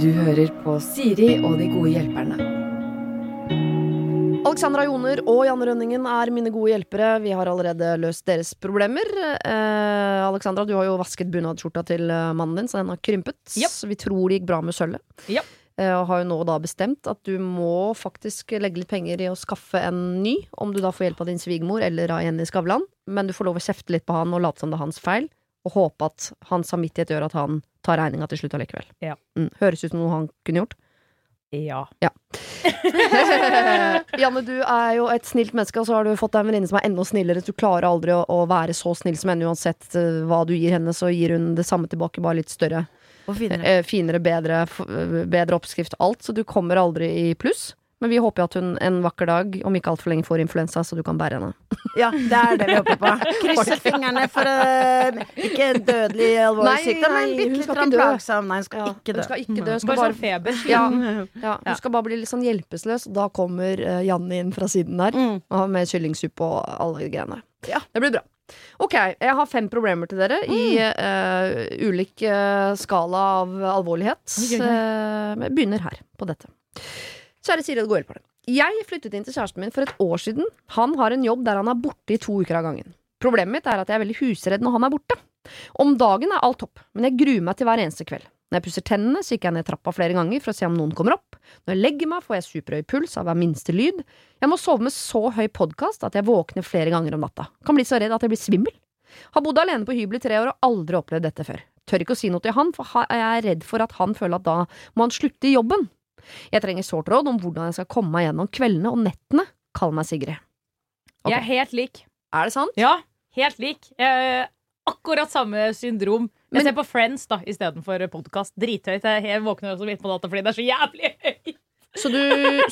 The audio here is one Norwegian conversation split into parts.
Du hører på Siri og de gode hjelperne. Alexandra Joner og Janne Rønningen er mine gode hjelpere. Vi har allerede løst deres problemer. Eh, Alexandra, du har jo vasket bunadsskjorta til eh, mannen din, så den har krympet. Yep. Så vi tror det gikk bra med sølvet. Yep. Eh, og har jo nå da bestemt at du må faktisk legge litt penger i å skaffe en ny. Om du da får hjelp av din svigermor eller av Jenny Skavlan. Men du får lov å kjefte litt på han og late som det er hans feil. Og håpe at hans samvittighet gjør at han tar regninga til slutt allikevel. Ja. Mm. Høres ut som noe han kunne gjort. Ja. Janne, du er jo et snilt menneske, og så har du fått deg en venninne som er enda snillere. Du klarer aldri å, å være så snill som henne uansett eh, hva du gir henne. Så gir hun det samme tilbake, bare litt større. Og finere. Eh, finere, bedre, eh, bedre oppskrift, alt. Så du kommer aldri i pluss. Men vi håper jo at hun en vakker dag, om ikke altfor lenge, får influensa, så du kan bære henne. Ja, det er det vi håper på. Krysser fingrene for uh, ikke dødelig alvorlig sykdom, men nei, bitte hun litt skal ikke dø. plagsom. Nei, hun skal Ja, ikke hun dø. skal ikke dø. Hun skal Bare sånn feber. ja, Mm. ja, hun skal bare bli litt sånn hjelpeløs, og da kommer uh, Janne inn fra siden der. Mm. Med kyllingsuppe og alle greiene. Ja. Det blir bra. Ok, jeg har fem problemer til dere i uh, ulik uh, skala av alvorlighet. Okay. Eh, jeg begynner her på dette. Kjære Siri og gode hjelpere. Jeg flyttet inn til kjæresten min for et år siden. Han har en jobb der han er borte i to uker av gangen. Problemet mitt er at jeg er veldig husredd når han er borte. Om dagen er alt topp, men jeg gruer meg til hver eneste kveld. Når jeg pusser tennene, så kikker jeg ned trappa flere ganger for å se om noen kommer opp. Når jeg legger meg, får jeg superhøy puls av hver minste lyd. Jeg må sove med så høy podkast at jeg våkner flere ganger om natta. Kan bli så redd at jeg blir svimmel. Har bodd alene på hybel i tre år og aldri opplevd dette før. Tør ikke å si noe til han, for jeg er redd for at han føler at da må han slutte i jobben. Jeg trenger sårt råd om hvordan jeg skal komme meg gjennom kveldene og nettene. Kall meg Sigrid. Okay. Jeg er helt lik. Er det sant? Ja, helt lik. Jeg, akkurat samme syndrom. Jeg Men- ser på Friends da istedenfor podkast. Drithøyt. Jeg jeg våkner også midt på natta fordi det er så jævlig høyt. Så du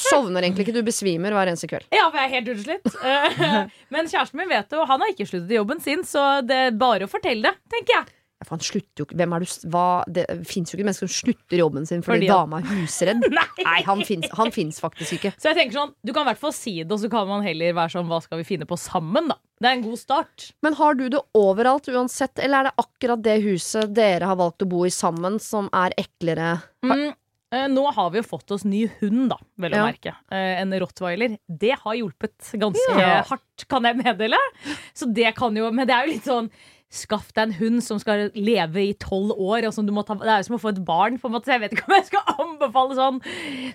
sovner egentlig ikke, du besvimer hver eneste kveld. Ja, for jeg er helt utslitt. Eh, Men kjæresten min vet det, og han har ikke sluttet i jobben sin, så det er bare å fortelle det, tenker jeg. For han slutter jo ikke Hvem er du hva, Det fins jo ikke mennesker som slutter jobben sin fordi, Fordi dama er husredd. Nei. Nei, han fins, han fins faktisk ikke. Så jeg tenker sånn, du kan i hvert fall si det, og så kan man heller være sånn, hva skal vi finne på sammen, da? Det er en god start. Men har du det overalt uansett, eller er det akkurat det huset dere har valgt å bo i sammen, som er eklere? Mm, eh, nå har vi jo fått oss ny hund, da, vel å Ja. merke. Eh, en rottweiler. Det har hjulpet ganske Ja. hardt, kan jeg meddele. Så det kan jo Men det er jo litt sånn Skaff deg en hund som skal leve i tolv år. Ta, det er jo som å få et barn. På en måte, så jeg vet ikke om jeg skal anbefale sånn.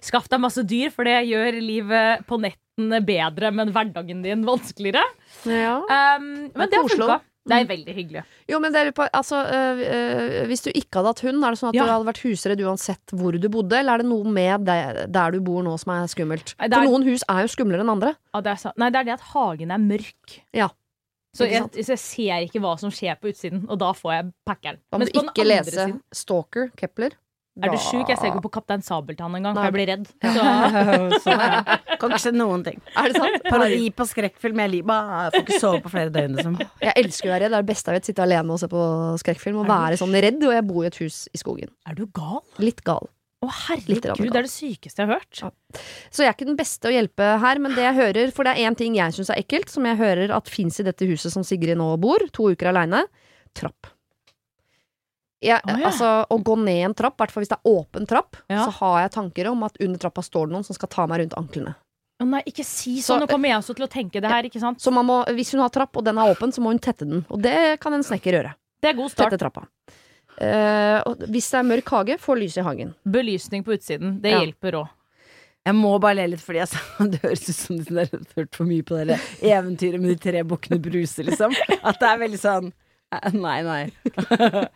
Skaff deg masse dyr, for det gjør livet på nettene bedre, men hverdagen din vanskeligere. Ja. Um, men det har funka. Det er veldig hyggelig. Jo, men det er altså, øh, øh, Hvis du ikke hadde hatt hund, er det sånn at Ja. du hadde vært husredd uansett hvor du bodde, eller er det noe med det, der du bor nå som er skummelt? Nei, er- For noen hus er jo skumlere enn andre. Ja, det er. Nei, det er det at hagen er mørk. Ja. Så jeg, så jeg ser ikke hva som skjer på utsiden, og da får jeg packeren. Da må Mens du ikke lese siden- Stalker, Kepler. Er du sjuk? Jeg ser ikke på Kaptein Sabeltann engang, for jeg blir redd. Så, sånn er det. Kan ikke se noen ting. Er det sant? Parodi på skrekkfilm. Jeg, liker- jeg får ikke sove på flere døgn. Liksom. Jeg elsker å være redd. Det er det beste jeg vet. Sitte alene og se på skrekkfilm. Og være sånn redd. Og jeg bor i et hus i skogen. er du gal? Litt gal. Å, herregud, det er det sykeste jeg har hørt. Ja. Så jeg er ikke den beste å hjelpe her, men det jeg hører For det er én ting jeg syns er ekkelt, som jeg hører at fins i dette huset som Sigrid nå bor, to uker aleine. Trapp. Jeg, Å, ja. Altså, å gå ned en trapp, i hvert fall hvis det er åpen trapp, Ja. så har jeg tanker om at under trappa står det noen som skal ta meg rundt anklene. Å nei, ikke si Så- sånn. Nå kommer jeg også til å tenke det her, ikke sant? Så man må, hvis hun har trapp, og den er åpen, så må hun tette den. Og det kan en snekker gjøre. Det er god start. Tette trappa. Eh, og hvis det er mørk hage, få lys i hagen. Belysning på utsiden. Det Ja. hjelper òg. Jeg må bare le litt, fordi jeg, sa- det høres ut som dere har hørt for mye på det eventyret med de tre bukkene Bruse, liksom. At det er veldig sånn eh, Nei, nei.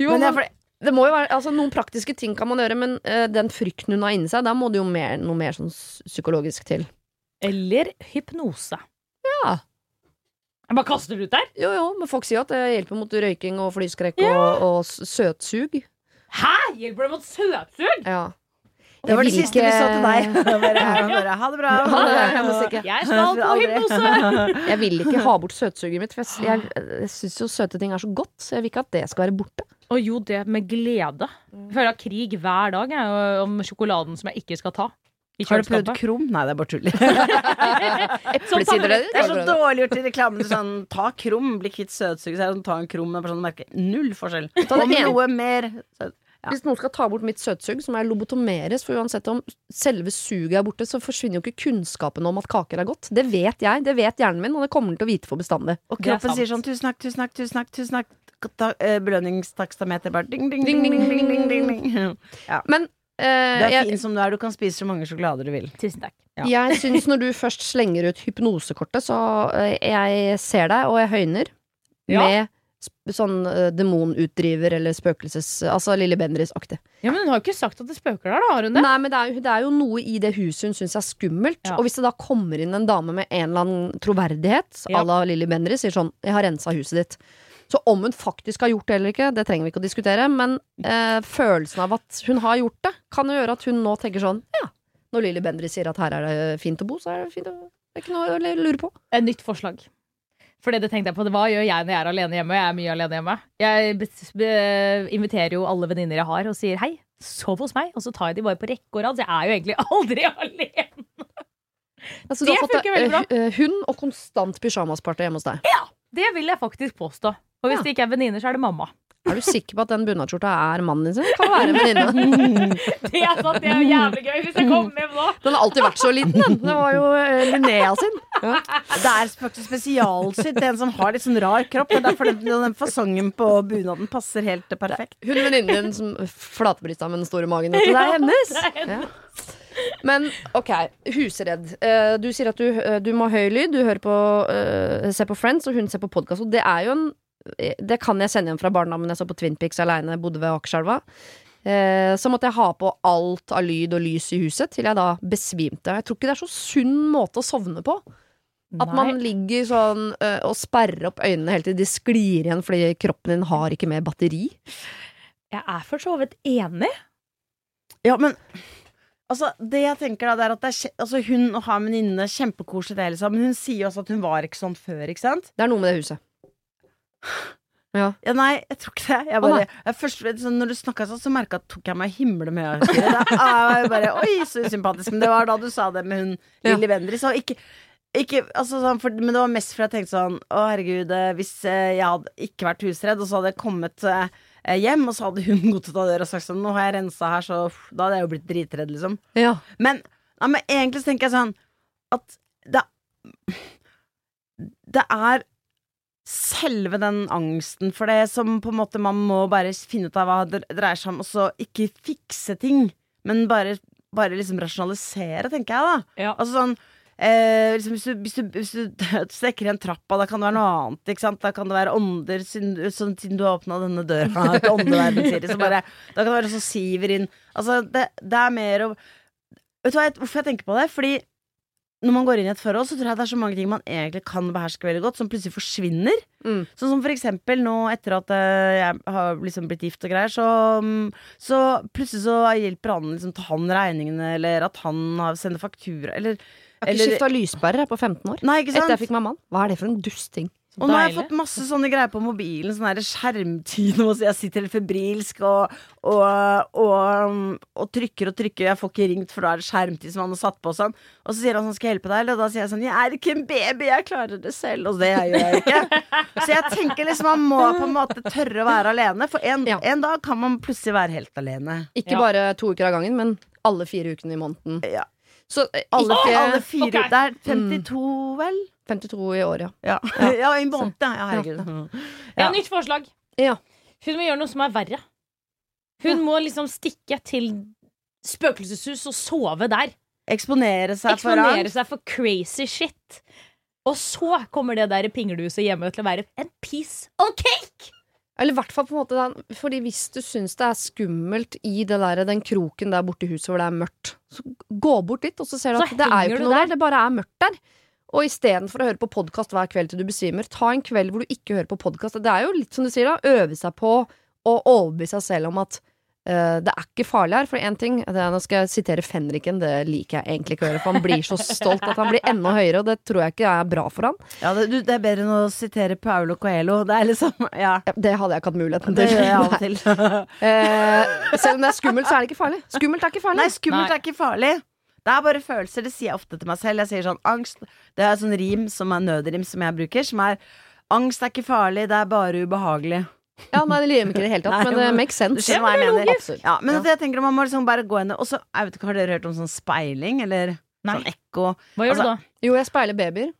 Jo, Men men det må jo være, altså Noen praktiske ting kan man gjøre, men uh, den frykten hun har inni seg, da må det jo mer, noe mer sånn psykologisk til. Eller hypnose. Ja. Jeg bare kaster det ut der. Jo, jo, men folk sier at det hjelper mot røyking og flyskrekk Ja. og, og søtsug. Hæ? Hjelper det mot søtsug? Ja. Det var det siste vi så til deg. Bare, bare, ha det bra. Ha det, jeg. Jeg skal på hypnose! Jeg vil ikke ha bort søtsuget mitt, for jeg, jeg, jeg syns jo søte ting er så godt, så jeg vil ikke at det skal være borte. Og jo, det med glede. Jeg føler jeg har krig hver dag jeg, om sjokoladen som jeg ikke skal ta. Har du prøvd krum? Nei, det er bare tull. Eplesider, det. Er så dårlig gjort i reklamen. Sånn, ta krum, bli kvitt søtsuget. Sånn, ta en krum. Men sånn, merker null forskjell. Ta det noe mer søt. Ja. Hvis noen skal ta bort mitt søtsug, så må jeg lobotomeres. For uansett om selve suget er borte, så forsvinner jo ikke kunnskapen om at kaker er godt. Det vet jeg, det vet hjernen min, og det kommer den til å vite for bestandig. Og kroppen sier sånn tusen takk, tusen takk, tusen takk. Tusen takk. Eh, belønningstakstameter bare ding, ding, Ding, ding, ding, ding, ding, ding, ding, ding. Men eh, Du er jeg, fin som du er, du kan spise så mange sjokolader du vil. Tusen takk. Ja. jeg syns når du først slenger ut hypnosekortet, så eh, jeg ser deg, og jeg høyner Ja. med sånn uh, demonutdriver eller spøkelses... Altså Lille Bendriss-aktig. Ja, men hun har jo ikke sagt at det spøker der, da, har hun det? Nei, men det er, det er jo noe i det huset hun syns er skummelt. Ja. Og hvis det da kommer inn en dame med en eller annen troverdighet, Ja. à la Lilly Bendriss, sier sånn 'Jeg har rensa huset ditt'. Så om hun faktisk har gjort det eller ikke, det trenger vi ikke å diskutere. Men eh, følelsen av at hun har gjort det, kan jo gjøre at hun nå tenker sånn Ja, når Lilly Bendriss sier at her er det fint å bo, så er det fint å Det er ikke noe å lure på. Et nytt forslag. For det tenkte jeg på, hva gjør jeg når jeg er alene hjemme? Jeg er mye alene hjemme. Jeg inviterer jo alle venninner jeg har og sier hei, sov hos meg. Og så tar jeg de bare på rekke og rad. Så jeg er jo egentlig aldri alene. Altså, Det funker veldig bra. eh, eh, hund og konstant pysjamasparty hjemme hos deg. Ja, Det vil jeg faktisk påstå. Og hvis Ja. det ikke er venninner, så er det mamma. Er du sikker på at den bunadsskjorta er mannen din sin? Kan det være en venninne? Det er sant, det er jo jævlig gøy hvis jeg kommer hjem nå. Den har alltid vært så liten, den. Det var jo eh, Linnea sin. Ja. Det er faktisk spesialsydd til en som har litt sånn rar kropp. Det er derfor den, den fasongen på bunaden passer helt perfekt. Hun venninnen din som flatbrysta med den store magen. vet du. Det er hennes! det er hennes. Ja. Men ok, husredd. Eh, Du sier at du, eh, du må ha høy lyd, du hører på, eh, ser på Friends, og hun ser på podkast. Og det er jo en Det kan jeg sende igjen fra barndommen jeg så på Twin Pics aleine, bodde ved Akerselva. Eh, så måtte jeg ha på alt av lyd og lys i huset til jeg da besvimte. Jeg tror ikke det er så sunn måte å sovne på. At Nei. man ligger sånn ø, og sperrer opp øynene hele tiden. De sklir igjen fordi kroppen din har ikke mer batteri. Jeg er for så vidt enig. Ja, men Altså, det jeg tenker da, det er at det er, altså, hun og har en venninne, kjempekoselig det, liksom. Men hun sier også at hun var ikke sånn før, ikke sant? Det er noe med det huset. Ja. Ja, nei, jeg tror ikke det. Jeg bare, jeg først, sånn, når du snakka sånn, så merka jeg tok jeg meg himle med det. Er jeg bare Oi, så usympatisk. Men det var da du sa det med hun Ja. Lilly Bendriss. Ikke, ikke altså, sånn, for, Men det var mest fordi jeg tenkte sånn Å, herregud, eh, hvis eh, jeg hadde ikke vært husredd, og så hadde jeg kommet eh, hjem, og så hadde hun gått ut av døra og sagt sånn Nå har jeg rensa her, så pff, Da hadde jeg jo blitt dritredd, liksom. Ja. Men, ja, men egentlig så tenker jeg sånn at det Det er selve den angsten for det som på en måte man må bare finne ut av hva det dreier seg om, og så ikke fikse ting, men bare, bare liksom rasjonalisere, tenker jeg, da. Ja. Altså sånn Eh, liksom hvis, du, hvis, du, hvis du strekker igjen trappa, da kan det være noe annet. Ikke sant? Da kan det være ånder, siden, sånn, siden du har åpna denne døra til åndeverden, Siri. Så bare, da kan det være sånn siver inn. Altså, det, det er mer å Vet du hva, jeg- hvorfor jeg tenker på det? Fordi når man går inn i et forhold, så tror jeg det er så mange ting man egentlig kan beherske veldig godt, som plutselig forsvinner. Mm. Sånn som for eksempel nå etter at eh, jeg har liksom blitt gift og greier, så, mm, så plutselig så hjelper han liksom ta han regningene, eller at han sender faktura, eller har ikke skifta lyspærer på 15 år. Nei, ikke sant? Etter jeg fikk meg mann. Hva er det for en dusting? Og nå har jeg fått masse sånne greier på mobilen. Sånn skjermtid nå, så jeg sitter helt febrilsk og, og, og, og trykker og trykker. Jeg får ikke ringt, for da er det skjermtid som han har satt på sånn. Og så sier han sånn, skal jeg hjelpe deg? Og da sier jeg sånn, jeg er ikke en baby, jeg klarer det selv. Og det gjør jeg ikke. Så jeg tenker liksom man må på en måte tørre å være alene. For en, Ja. en dag kan man plutselig være helt alene. Ikke Ja. bare to uker av gangen, men alle fire ukene i måneden. Ja. Så eh, Alle, ikke alle fire Okay. Det er 52, vel? 52 i år, ja. Ja, ja i en måned, ja. ja. Herregud. Jeg har nytt forslag. Ja. Hun må gjøre noe som er verre. Hun må liksom stikke til spøkelseshus og sove der. Eksponere seg for Eksponere seg for crazy shit. Og så kommer det der pinglehuset hjemme til å være en piece of cake! Eller i hvert fall på en måte den- Fordi hvis du syns det er skummelt i det der, den kroken der borte i huset hvor det er mørkt, så gå bort dit, og så ser du Så at det er jo ikke noe der. der, det bare er mørkt der. Og istedenfor å høre på podkast hver kveld til du besvimer, ta en kveld hvor du ikke hører på podkast. Det er jo litt som du sier, da, øve seg på å overbevise seg selv om at det er ikke farlig her. For én ting, det er, nå skal jeg sitere Fenriken, det liker jeg egentlig ikke å gjøre, for han blir så stolt at han blir enda høyere, og det tror jeg ikke er bra for han. Ja, det, du, det er bedre enn å sitere Paulo Coelho. Det er liksom Ja. Det hadde jeg ikke hatt muligheten Det til. gjør jeg av og til. Eh, selv om det er skummelt, så er det ikke farlig. Skummelt er ikke farlig. Nei, skummelt Nei. er ikke farlig. Det er bare følelser. Det sier jeg ofte til meg selv. Jeg sier sånn angst Det er sånn rim som er nødrim som jeg bruker, som er angst er ikke farlig, det er bare ubehagelig. Ja, nei, det limer ikke i det hele tatt, Nei, men det makes sense. Det jeg mener? Ja, men Ja. det jeg tenker man må liksom bare gå inn Og så, jeg vet ikke, Har dere hørt om sånn speiling, eller Nei. sånn ekko? Hva gjør Altså, du da? Jo, jeg speiler babyer.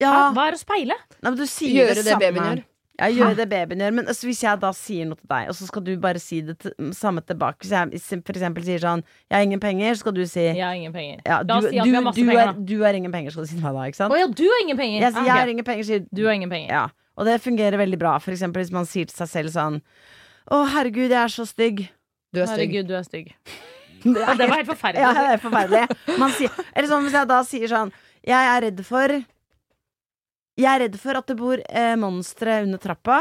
Ja, Hva er å speile? nei, men du sier Gjøre det, det samme. babyen gjør. Ja, gjøre det babyen gjør. Men altså, hvis jeg da sier noe til deg, og så skal du bare si det til, samme tilbake Hvis jeg for eksempel sier sånn 'Jeg har ingen penger', så skal du si Jeg har ingen penger. ja, du, si du, du, penger, er, du har ingen penger, skal du si til meg da, ikke sant? Å ja, du har ingen penger. Jeg, sier, Ah, jeg har ingen penger, sier Du har ingen penger. Ja, og det fungerer veldig bra. For eksempel hvis man sier til seg selv sånn Å, herregud, jeg er så stygg. Du er stygg. Herregud, du er stygg. Det var helt forferdelig. ja, det er forferdelig. Man sier, eller sånn hvis jeg da sier sånn Jeg er redd for Jeg er redd for at det bor eh, monstre under trappa.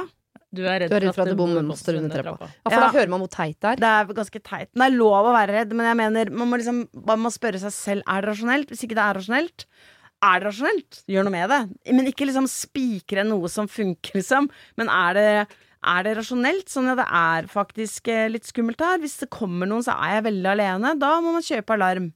Du er redd, Du er redd for at det bor monstre under trappa. Ja, for Ja. da hører man hvor teit det er. Det er ganske teit. Det er lov å være redd, men jeg mener man må liksom Man må spørre seg selv Er det rasjonelt. Hvis ikke det er rasjonelt, er det rasjonelt. Gjør noe med det. Men ikke liksom spikre noe som funker, liksom. Men er det er det rasjonelt? Sånn at det er faktisk eh, litt skummelt her. Hvis det kommer noen, så er jeg veldig alene. Da må man kjøpe alarm.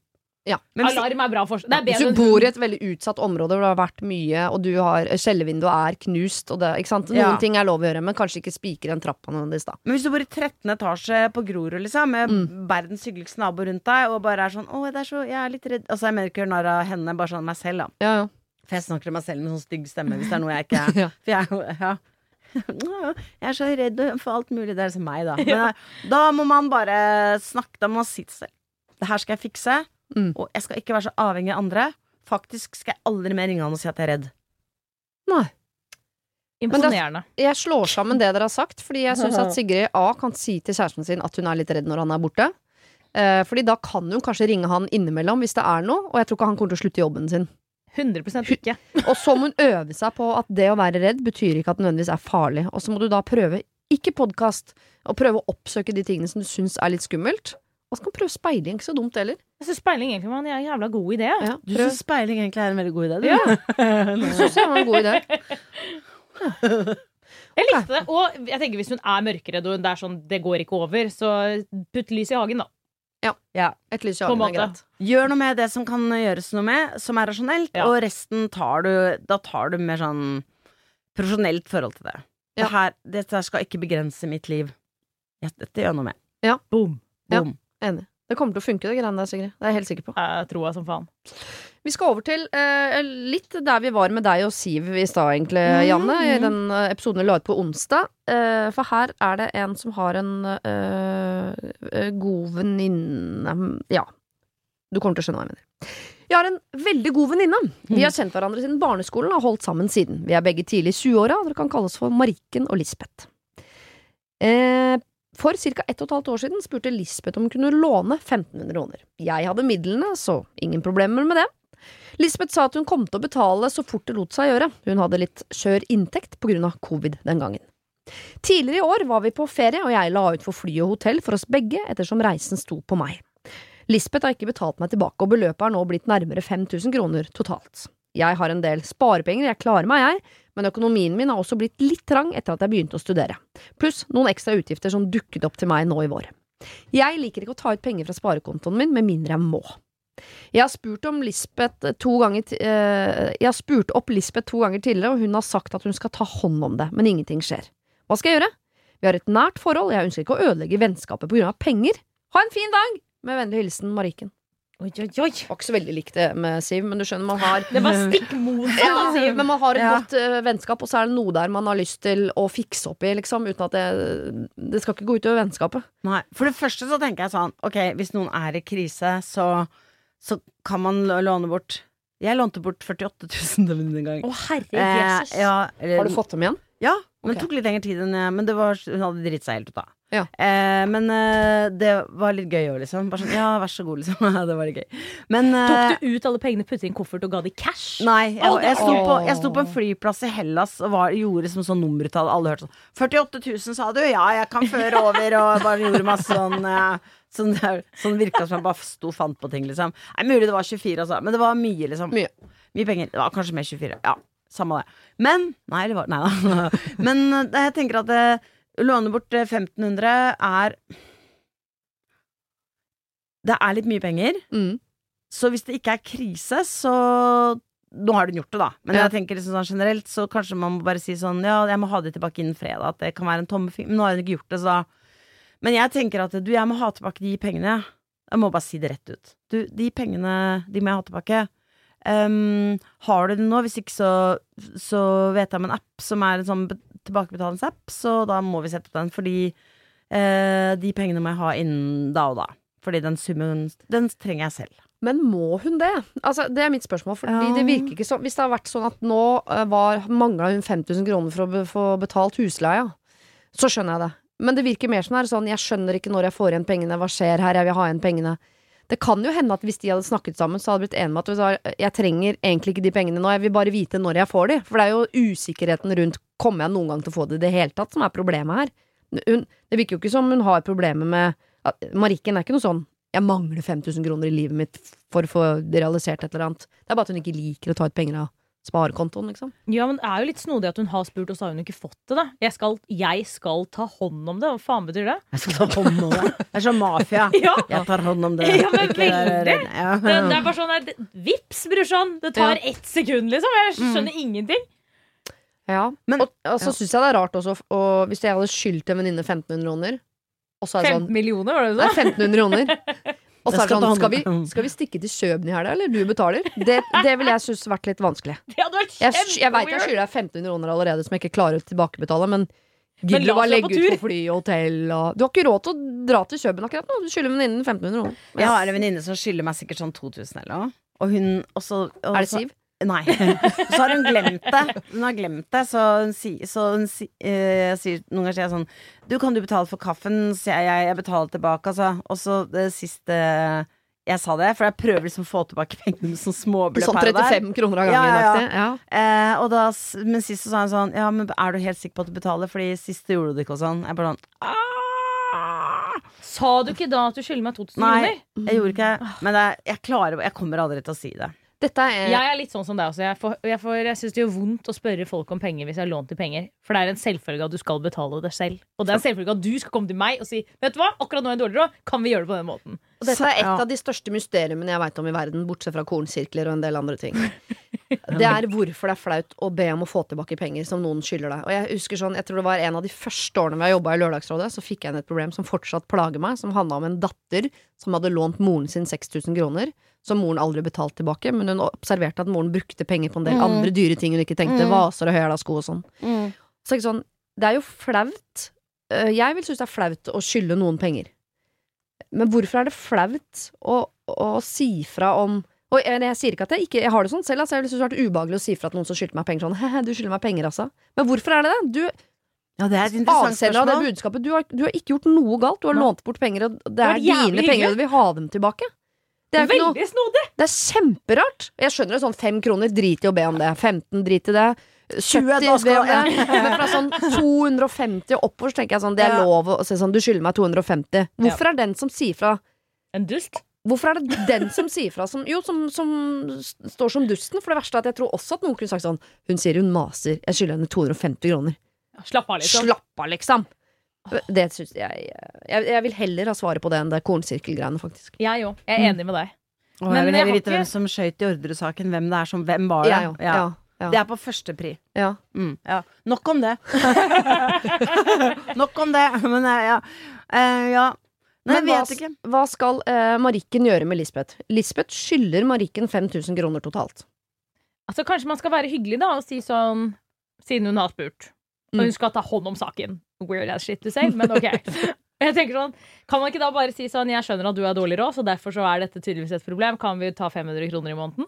Ja. Men hvis, Alarm er bra for Det er Hvis du bor i et veldig utsatt område hvor det har vært mye, og du har skjellevinduet er knust, og det, ikke sant? Noen Ja. ting er lov å gjøre, men kanskje ikke spikre en trapp nødvendigvis, da. men hvis du bor i 13. etasje på Grorud, liksom, med Mm. verdens hyggeligste nabo rundt deg, og bare er sånn 'Å, det er så, jeg er litt redd' Altså, jeg mener ikke narr av henne, bare sånn meg selv, da. Ja, ja. For jeg snakker til meg selv med sånn stygg stemme hvis det er noe jeg ikke er. Ja. For jeg ja. Jeg er så redd for alt mulig. Det er liksom meg, da. Men eh, da må man bare snakke. Da må man si til selv Det her skal jeg fikse, Mm. og jeg skal ikke være så avhengig av andre. Faktisk skal jeg aldri mer ringe han og si at jeg er redd. Nei. Imponerende. Jeg slår sammen det dere har sagt, fordi jeg syns at Sigrid A kan si til kjæresten sin at hun er litt redd når han er borte. Eh, fordi da kan hun kanskje ringe han innimellom hvis det er noe, og jeg tror ikke han kommer til å slutte jobben sin. 100 ikke. Og så må hun øve seg på at det å være redd betyr ikke at det nødvendigvis er farlig. Og så må du da prøve, ikke podkast, og prøve å oppsøke de tingene som du syns er litt skummelt. Og så kan du prøve speiling, ikke så dumt heller. Jeg syns speiling egentlig var en jævla god idé. Ja, Du syns speiling egentlig er en veldig god idé, du? Ja. Syns jeg var en god idé. Jeg likte det. Og jeg tenker hvis hun er mørkeredd og det er sånn det går ikke over, så putt lys i hagen, da. Ja. Et lys i hagen er greit. Gjør noe med det som kan gjøres noe med, som er rasjonelt, Ja. og resten tar du Da tar du mer sånn profesjonelt forhold til det. Ja. Dette, her, dette skal ikke begrense mitt liv. Dette gjør noe med. Boom. Ja. Boom. Enig. Det kommer til å funke, det greiene der, Sigrid. Det er jeg helt sikker på. Jeg tror jeg som faen. Vi skal over til eh, litt der vi var med deg og Siv i stad, egentlig, mm, Janne. I den eh, episoden vi la ut på onsdag. Eh, for her er det en som har en eh, eh, god venninne Ja. Du kommer til å skjønne hva jeg mener. Jeg har en veldig god venninne. Vi har kjent hverandre siden barneskolen og har holdt sammen siden. Vi er begge tidlig i 20-åra, og dere kan kalles for Marikken og Lisbeth. Eh, for ca. ett og et halvt år siden spurte Lisbeth om hun kunne låne 1500 kroner. Jeg hadde midlene, så ingen problemer med det. Lisbeth sa at hun kom til å betale så fort det lot seg gjøre. Hun hadde litt skjør inntekt på grunn av covid den gangen. Tidligere i år var vi på ferie, og jeg la ut for fly og hotell for oss begge ettersom reisen sto på meg. Lisbeth har ikke betalt meg tilbake, og beløpet er nå blitt nærmere 5000 kroner totalt. Jeg har en del sparepenger, jeg klarer meg, jeg, men økonomien min har også blitt litt trang etter at jeg begynte å studere. Pluss noen ekstra utgifter som dukket opp til meg nå i vår. Jeg liker ikke å ta ut penger fra sparekontoen min med mindre jeg må. Jeg har spurt om Lisbeth to ganger eh, Jeg har spurt opp Lisbeth to ganger tidligere, og hun har sagt at hun skal ta hånd om det, men ingenting skjer. Hva skal jeg gjøre? Vi har et nært forhold, jeg ønsker ikke å ødelegge vennskapet på grunn av penger. Ha en fin dag! Med vennlig hilsen Marikken. Oi, oi, oi. Var ikke så veldig likt det med Siv, men du skjønner, man har Det var stikk motsatt. ja, av Siv. men man har et Ja. godt uh, vennskap, og så er det noe der man har lyst til å fikse opp i, liksom, uten at det Det skal ikke gå utover vennskapet. Nei. For det første så tenker jeg sånn Ok, hvis noen er i krise, så, så kan man låne bort Jeg lånte bort 48 000 til en gang. Å, herre Eh, ja, eller, Har du fått dem igjen? Ja, men okay. tok litt lengre tid enn jeg Men det var, hun hadde dritt seg helt ut, da. Ja. Eh, men eh, det var litt gøy òg, liksom. Bare sånn, ja, vær så god, liksom. Ja, det var litt gøy. Men eh, Tok du ut alle pengene, puttet i en koffert og ga de cash? Nei, jeg, jeg, sto på, jeg sto på en flyplass i Hellas og var, gjorde som sånn nummertall. Alle hørte sånn 48 000, sa du? Ja, jeg kan føre over. Og bare gjorde masse sånn Sånn, sånn virka som jeg bare sto og fant på ting, liksom. Nei, mulig det var 24, altså. Men det var mye, liksom. Mye. Mye penger. Det var kanskje mer 24. Ja, samme det. Men Nei, det var Nei da. Men eh, jeg tenker at eh, låne bort eh, 1500 er Det er litt mye penger. Mm. Så hvis det ikke er krise, så Nå har hun gjort det, da. Men Ja. jeg tenker liksom sånn generelt, så kanskje man må bare si sånn Ja, jeg må ha det tilbake innen fredag. At det kan være en tommefing. Men nå har hun ikke gjort det, så da Men jeg tenker at du, jeg må ha tilbake de pengene. Jeg må bare si det rett ut. Du, de pengene, de må jeg ha tilbake. Ehm, har du det nå? Hvis ikke så, så vet jeg om en app som er en sånn tilbakebetalingsapp, så da må vi sette opp den, fordi uh, de pengene må jeg ha innen da og da. Fordi den summen, den trenger jeg selv. Men må hun det? Altså, det er mitt spørsmål. Fordi Ja. det virker ikke sånn Hvis det har vært sånn at nå uh, var mangla hun 5000 kroner for å få betalt husleia, så skjønner jeg det. Men det virker mer som det er sånn Jeg skjønner ikke når jeg får igjen pengene. Hva skjer her? Jeg vil ha igjen pengene. Det kan jo hende at hvis de hadde snakket sammen, så hadde det blitt enige med at jeg trenger egentlig ikke de pengene nå, jeg vil bare vite når jeg får de. For det er jo usikkerheten rundt kommer jeg noen gang til å få det i det hele tatt som er problemet her. Hun, det virker jo ikke som hun har problemer med Marikken er ikke noe sånn jeg mangler 5000 kroner i livet mitt for å få realisert et eller annet. Det er bare at hun ikke liker å ta ut penger av sparekontoen, liksom. Ja, men det er jo litt snodig at hun har spurt, og så har hun ikke fått det. da Jeg skal, jeg skal ta hånd om det. Hva faen betyr det? Jeg skal ta hånd om det. Det er sånn mafia. Ja, Jeg tar hånd om det. Ja, men Ikke veldig. redd. Ja. det, det er bare sånn der, Vips, brorsan! Det tar ett sekund, liksom. Jeg skjønner ingenting. Ja. Men- og, og så ja. syns jeg det er rart også, og hvis jeg hadde skyldt en venninne 1500 kroner, og så er det 15 sånn millioner, var det du sa? 1500 kroner. Og så er det skal sånn, skal vi, skal vi stikke til Kjøben i helga, eller du betaler? Det, det ville jeg synes vært litt vanskelig. Det hadde vært Jeg, jeg veit jeg skylder deg 1500 kroner allerede som jeg ikke klarer å tilbakebetale, men Men gidder du bare oss dra legge på ut tur. på fly og hotell og Du har ikke råd til å dra til Kjøben akkurat nå, du skylder venninnen 1500 kroner. Jeg har en venninne som skylder meg sikkert sånn 2000 eller noe. Og hun også, og Er det så- Siv? Nei. Så har hun glemt det. Hun har glemt det, så hun, si, så hun si, eh, jeg sier Noen ganger sier jeg sånn Du, kan du betale for kaffen? Så jeg, jeg, jeg betaler tilbake, altså. Og så det siste jeg sa det, for jeg prøver liksom å få tilbake pengene som sånn småbeløp Sånn her og der. 35 kroner av gangen. Ja, ja, ja. Ja. Eh, og da, men sist så sa hun sånn Ja, men er du helt sikker på at du betaler? Fordi sist gjorde du det ikke og sånn. Jeg bare sånn «Ah!» Sa du ikke da at du skylder meg 2000 kroner? Nei, jeg gjorde ikke Men det, er- jeg klarer Jeg kommer aldri til å si det. Dette er Jeg er litt sånn som deg også. Jeg, får, jeg, får, jeg syns det gjør vondt å spørre folk om penger hvis jeg har lånt de penger. For det er en selvfølge at du skal betale det selv. Og det er en selvfølge at du skal komme til meg og si Vet du hva, akkurat nå er jeg dårlig råd, kan vi gjøre det på den måten? Og dette er et Ja. av de største mysteriene jeg veit om i verden, bortsett fra kornsirkler og en del andre ting. Det er hvorfor det er flaut å be om å få tilbake penger som noen skylder deg. Og jeg husker sånn, jeg tror det var en av de første årene vi har jobba i Lørdagsrådet, så fikk jeg inn et problem som fortsatt plager meg, som handla om en datter som hadde lånt moren sin 6000 kroner, som moren aldri betalte tilbake, men hun observerte at moren brukte penger på en del Mm. andre dyre ting hun ikke tenkte, Mm. vaser og høyhæla-sko og sånn. Så ikke sånn, det er jo flaut. Eh, Jeg vil synes det er flaut å skylde noen penger. Men hvorfor er det flaut å, å si fra om og jeg, jeg sier ikke at jeg ikke jeg har det sånn selv. Altså, jeg synes det har vært ubehagelig å si fra til noen som skyldte meg penger sånn. He, du skylder meg penger, altså. Men hvorfor er det det? Du, Ja, det er et interessant spørsmål. av det budskapet. Du har, du har ikke gjort noe galt. Du har Nå. lånt bort penger, og det er vært dine penger, og du vil ha dem tilbake. Det er, Veldig snodig! det er kjemperart. Jeg skjønner det sånn fem kroner, drit i å be om det. 15, drit i det. 70, da skal- be om det. Men fra sånn 250 og oppover så tenker jeg sånn, det er lov å si sånn, du skylder meg 250. Hvorfor er den som sier fra En dust. Hvorfor er det den som sier fra som, Jo, som, som står som dusten? For det verste er at jeg tror også at noen kunne sagt sånn Hun sier hun maser, jeg skylder henne 250 kroner. Slapp av sånn. Slapp av, liksom! Det syns jeg, jeg Jeg vil heller ha svaret på det enn det kornsirkelgreiene, faktisk. Jeg òg. Jeg er enig med deg. Og jeg vil heller vite hvem som skøyt i Orderud-saken. Hvem det er som Hvem var det? Ja, ja, ja, ja. Det er på førstepri. ja. Mm, ja. Nok om det. Nok om det. Men eh, ja. Uh, ja. Nei, Men hva, hva skal uh, Marikken gjøre med Lisbeth? Lisbeth skylder Marikken 5000 kroner totalt. Altså Kanskje man skal være hyggelig da og si sånn Siden hun har spurt, og Mm. hun skal ta hånd om saken. Weird as shit to say, men ok. Jeg tenker sånn, Kan man ikke da bare si sånn Jeg skjønner at du er dårlig råd, så derfor så er dette tydeligvis et problem. Kan vi ta 500 kroner i måneden?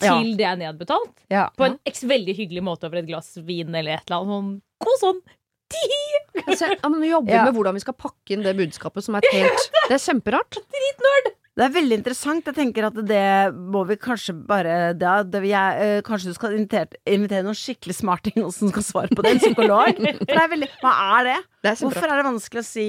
Til det er nedbetalt? Ja. På en veldig hyggelig måte over et glass vin eller et eller annet sånn. God sånn. Altså, Hun jobber Ja. med hvordan vi skal pakke inn det budskapet, som er helt Det er kjemperart. Det er veldig interessant. Jeg tenker at det må vi kanskje bare da, det jeg, eh, Kanskje du skal invitere, invitere noen skikkelig smarting som skal svare på det. En psykolog. For det er veldig Hva er det? Det er. Hvorfor er det vanskelig å si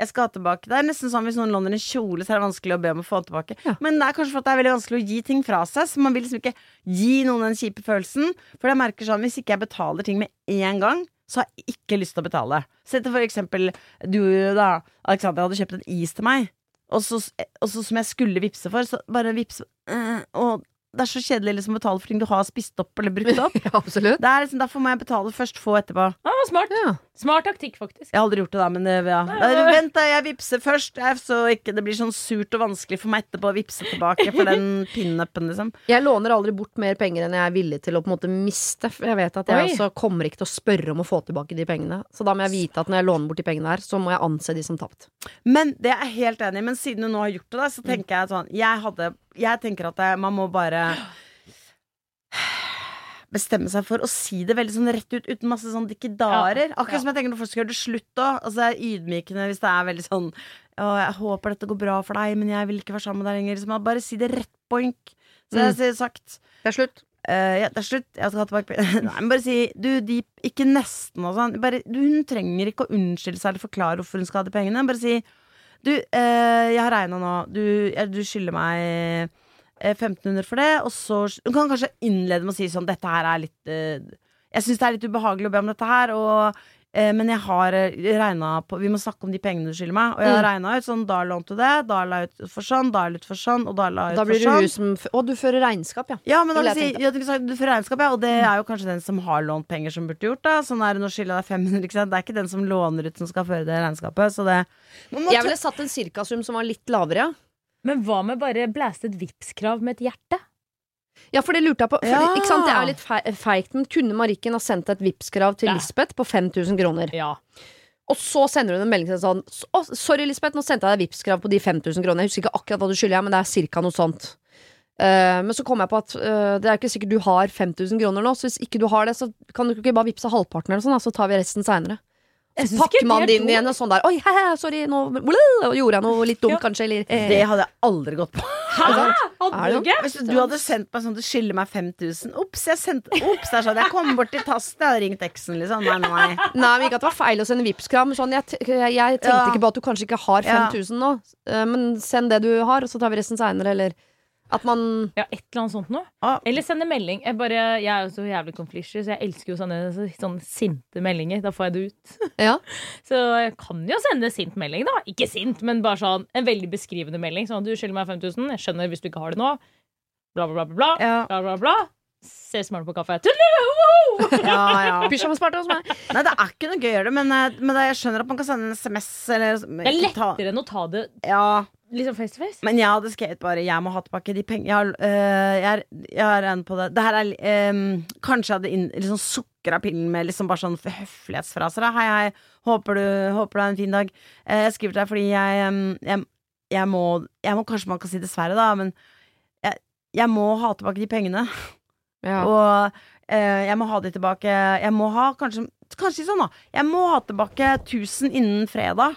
jeg skal ha tilbake Det er nesten sånn hvis noen låner en kjole, så er det vanskelig å be om å få den tilbake. Ja. Men det er kanskje for at det er veldig vanskelig å gi ting fra seg, så man vil liksom ikke gi noen den kjipe følelsen. For jeg merker sånn, hvis ikke jeg betaler ting med en gang, så har jeg ikke lyst til å betale. Sett for eksempel du da, Alexander, hadde kjøpt en is til meg. Og så, og så som jeg skulle vippse for, så bare vippse øh, Og det er så kjedelig liksom å betale for ting du har spist opp eller brukt opp. Ja, absolutt. Det er liksom, Derfor må jeg betale først, få etterpå. Ah, smart. Ja. Smart taktikk, faktisk. Jeg har aldri gjort det, da, men det, ja. Da, Vent, da, jeg vippser først, jeg, så ikke det blir sånn surt og vanskelig for meg etterpå å vippse tilbake for den pinupen, liksom. Jeg låner aldri bort mer penger enn jeg er villig til å på en måte miste. For jeg vet at jeg Oi. også kommer ikke til å spørre om å få tilbake de pengene. Så da må jeg vite at når jeg låner bort de pengene her, så må jeg anse de som tapt. Men det er jeg helt enig i. Men siden du nå har gjort det, da, så tenker jeg sånn Jeg, hadde, jeg tenker at jeg, man må bare bestemme seg for å si det veldig sånn rett ut, uten masse sånn dikkedarer. Akkurat ja. som jeg tenker når folk skal gjøre det slutt òg. Altså, det er ydmykende hvis det er veldig sånn Å, jeg håper dette går bra for deg, men jeg vil ikke være sammen med deg lenger. Man bare si det rett boink. Så jeg sier sagt Det er slutt. Uh, ja, det er slutt. Jeg skal ha tilbake Nei, men bare si du, de, Ikke nesten og sånn. Bare, du, hun trenger ikke å unnskylde seg eller forklare hvorfor hun skal ha de pengene. Bare si du, uh, jeg har regna nå. Du, ja, du skylder meg 1500 for det. Og så Hun kan kanskje innlede med å si sånn Dette her er litt eh, Jeg syns det er litt ubehagelig å be om dette her, og eh, men jeg har regna på Vi må snakke om de pengene du skylder meg. Og jeg har Mm. regna ut sånn Da lånte du det, da la jeg ut for sånn, da la jeg ut for sånn, og da la jeg ut Da blir for sånn. som du fører regnskap, ja. Ja, men da vil jeg jeg si, du, fører du regnskap, ja, og det er jo kanskje den som har lånt penger, som burde gjort det. Sånn er det når skylder deg 500, ikke sant. Det er ikke den som låner ut, som skal føre det regnskapet. Så det Jeg ville satt en cirkasum som var litt lavere, ja. Men hva med bare blæste et Vipps-krav med et hjerte? Ja, for det lurte jeg på. For, Ja. ikke sant? Det er litt fe- feigt, men kunne Marikken ha sendt et Vipps-krav til Ja. Lisbeth på 5000 kroner? Ja. Og så sender hun en melding til sånn sorry, Lisbeth, nå sendte jeg deg Vipps-krav på de 5000 kronene. Jeg husker ikke akkurat hva du skylder, men det er cirka noe sånt. Uh, men så kom jeg på at uh, det er ikke sikkert du har 5000 kroner nå, så hvis ikke du har det, så kan du ikke bare vippse halvparten eller sånn, så tar vi resten seinere. Så pakker man det inn igjen og sånn der Oi, he, he, sorry, nå blæ, gjorde jeg noe litt dumt, Ja. kanskje, eller eh. Det hadde jeg aldri gått på. Hæ? Hadde du? Hvis du hadde sendt meg sånn du skylder meg 5000 Ops, jeg sendte Ops, der sa sånn. Jeg kom bort til tasten, jeg hadde ringt eksen, liksom. Nei, nei. Nei, men ikke at det var feil å sende Vipps-kram. sånn, jeg, jeg, jeg tenkte Ja. ikke på at du kanskje ikke har Ja. 5000 nå, eh, men send det du har, og så tar vi resten seinere, eller at man Ja, et eller annet sånt noe. Ah, Eller sende melding. Jeg, bare, jeg er jo så jævlig konfliktsky, så jeg elsker jo sånne, sånne sinte meldinger. Da får jeg det ut. Ja. Så jeg kan jo sende sint melding, da. Ikke sint, men bare sånn en veldig beskrivende melding. Sånn du skylder meg 5000, jeg skjønner hvis du ikke har det nå. Bla, bla, bla, bla. bla, Ja. bla, bla, bla. Ses i på kaffe. Ja, ja. Pyjamasparty hos meg. Nei, det er ikke noe gøy å gjøre det, men, eh, men det, jeg skjønner at man kan sende en SMS eller Det er lettere enn å ta det Ja, liksom face to face. men jeg hadde skrevet bare 'jeg må ha tilbake de pengene'. Jeg, har, øh, jeg, er- jeg er en på det. Det er øh, Kanskje jeg hadde inn, liksom sukra pillen med liksom bare sånn høflighetsfraser. da. 'Hei, hei, håper du, håper du har en fin dag'. Eh, jeg skriver til deg fordi jeg, jeg, jeg, må, jeg må Kanskje man kan si dessverre, da, men jeg, jeg må ha tilbake de pengene. Ja. Og eh, jeg må ha de tilbake Jeg må ha kanskje Kanskje sånn, da. Jeg må ha tilbake 1000 innen fredag.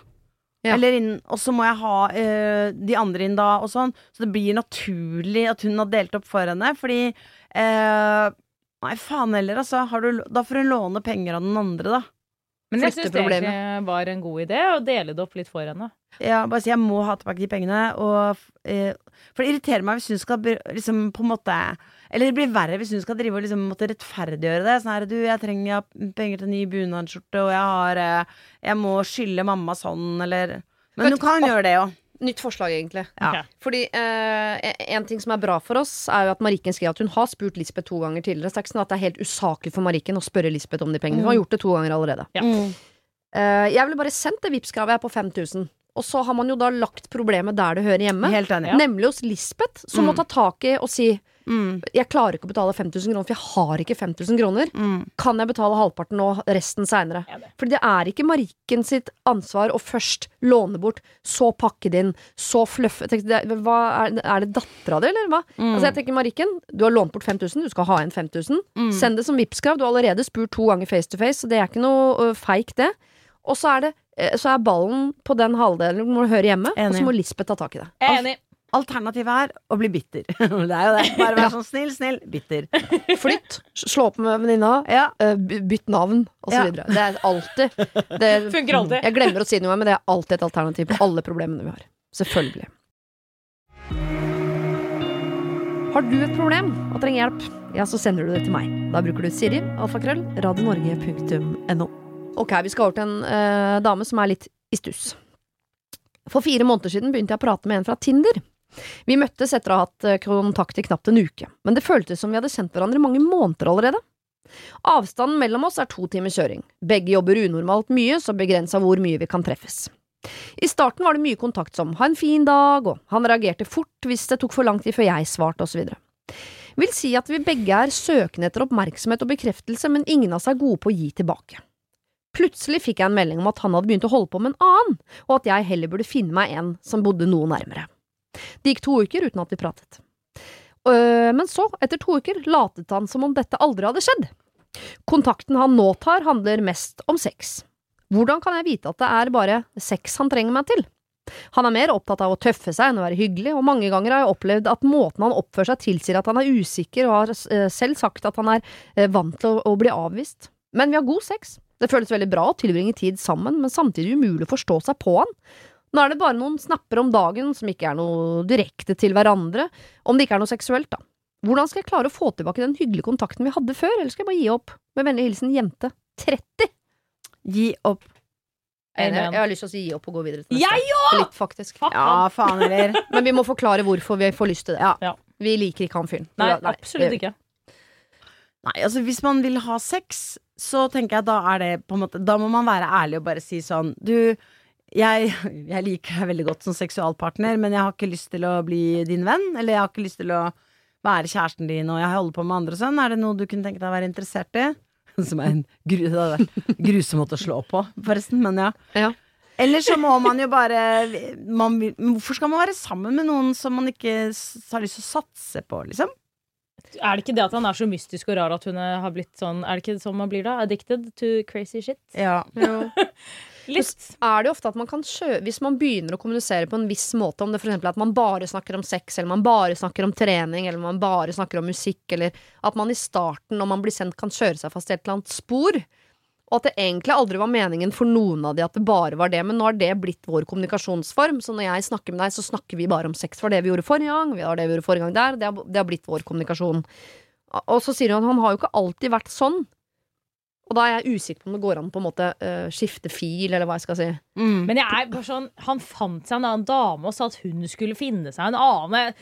Ja. Eller innen, og så må jeg ha eh, de andre inn da, og sånn. Så det blir naturlig at hun har delt opp for henne. Fordi eh, Nei, faen heller, altså. Har du, da får hun låne penger av den andre, da. Men jeg syns det egentlig var en god idé å dele det opp litt for henne. Ja, bare si jeg må ha tilbake de pengene. Og, eh, for det irriterer meg hvis hun skal liksom på en måte Eller det blir verre hvis hun skal drive og liksom måtte rettferdiggjøre det. Sånn her, du, jeg trenger jeg penger til ny bunadsskjorte, og jeg har eh, Jeg må skylde mamma sånn, eller Men hun kan gjøre det òg. Nytt forslag, egentlig. Ja. Okay. Fordi eh, En ting som er bra for oss, er jo at Marikken skrev at hun har spurt Lisbeth to ganger tidligere. Så det er ikke sånn at det er helt usaklig for Marikken å spørre Lisbeth om de pengene. Hun har gjort det to ganger allerede. Ja. Mm. Eh, jeg ville bare sendt det Vipps-kravet på 5000. Og så har man jo da lagt problemet der det hører hjemme. Helt enig. Ja. Nemlig hos Lisbeth, som må Mm. ta tak i og si Mm. Jeg klarer ikke å betale 5000 kroner, for jeg har ikke 5000 kroner. Mm. Kan jeg betale halvparten og resten seinere? Ja, det. Fordi det er ikke Marikken sitt ansvar å først låne bort, så pakke det inn, så fluffe Jeg det- hva, er, er det dattera di, eller hva? Mm. Altså jeg tenker Marikken, du har lånt bort 5000, du skal ha igjen 5000. Mm. Send det som Vipps-krav. Du har allerede spurt to ganger face to face, så det er ikke noe uh, feik, det. Og så er, det, så er ballen på den halvdelen du må høre hjemme, og så må Lisbeth ta tak i det. Er enig. Alternativet er å bli bitter. det er jo det. Bare vær sånn snill, snill, bitter. Flytt, slå opp med venninna, Ja. eh, bytt navn, og så Ja. videre. Det er alltid det, Funker alltid. Jeg glemmer å si noe, men det er alltid et alternativ på alle problemene vi har. Selvfølgelig. Har du et problem og trenger hjelp, ja, så sender du det til meg. Da bruker du Siri, alfakrøll, radionorge.no. Ok, vi skal over til en eh, dame som er litt i stuss. For fire måneder siden begynte jeg å prate med en fra Tinder. Vi møttes etter å ha hatt eh, kontakt i knapt en uke, men det føltes som vi hadde kjent hverandre mange måneder allerede. Avstanden mellom oss er to timers kjøring. Begge jobber unormalt mye, så begrensa hvor mye vi kan treffes. I starten var det mye kontakt som ha en fin dag, og han reagerte fort hvis det tok for lang tid før jeg svarte, osv. Vil si at vi begge er søkende etter oppmerksomhet og bekreftelse, men ingen av oss er gode på å gi tilbake. Plutselig fikk jeg en melding om at han hadde begynt å holde på med en annen, og at jeg heller burde finne meg en som bodde noe nærmere. Det gikk to uker uten at vi pratet. Øh, men så, etter to uker, latet han som om dette aldri hadde skjedd. Kontakten han nå tar, handler mest om sex. Hvordan kan jeg vite at det er bare sex han trenger meg til? Han er mer opptatt av å tøffe seg enn å være hyggelig, og mange ganger har jeg opplevd at måten han oppfører seg tilsier at han er usikker, og har eh, selv sagt at han er eh, vant til å bli avvist. Men vi har god sex. Det føles veldig bra å tilbringe tid sammen, men samtidig umulig å forstå seg på han. Nå er det bare noen snapper om dagen som ikke er noe direkte til hverandre, om det ikke er noe seksuelt, da. Hvordan skal jeg klare å få tilbake den hyggelige kontakten vi hadde før, eller skal jeg bare gi opp? Med vennlig hilsen jente 30. Gi opp. Jeg, jeg har lyst til å si gi opp og gå videre til Jeg òg! Litt, faktisk. Fuck Ja, faen heller. Men vi må forklare hvorfor vi får lyst til det. Ja. Ja. Vi liker ikke han fyren. Nei, nei, absolutt ikke. Nei, altså hvis man vil ha sex, så tenker jeg da er det på en måte Da må man være ærlig og bare si sånn Du, jeg, jeg liker deg veldig godt som seksualpartner, men jeg har ikke lyst til å bli din venn. Eller jeg har ikke lyst til å være kjæresten din, og jeg holder på med andre og sånn. Er det noe du kunne tenke deg å være interessert i? Som er en gru, grusom måte å slå på, forresten, men ja. Ja. Eller så må man jo bare man, Hvorfor skal man være sammen med noen som man ikke har lyst til å satse på, liksom? Er det ikke det at han er så mystisk og rar at hun har blitt sånn Er det ikke sånn man blir da? Addicted to crazy shit? Ja. Litt. er det jo ofte at man kan kjø Hvis man begynner å kommunisere på en viss måte, om det f.eks. at man bare snakker om sex, eller man bare snakker om trening, eller man bare snakker om musikk, eller at man i starten, når man blir sendt, kan kjøre seg fast i et eller annet spor, og at det egentlig aldri var meningen for noen av de at det bare var det, men nå har det blitt vår kommunikasjonsform, så når jeg snakker med deg, så snakker vi bare om sex. For det vi gjorde forrige gang, vi har det vi gjorde forrige gang der, det har, det har blitt vår kommunikasjon. Og så sier hun at han har jo ikke alltid vært sånn. Og da er jeg usikker på om det går an på en måte uh, skifte fil, eller hva jeg skal si. Mm. Men jeg er bare sånn Han fant seg en annen dame og sa at hun skulle finne seg en annen.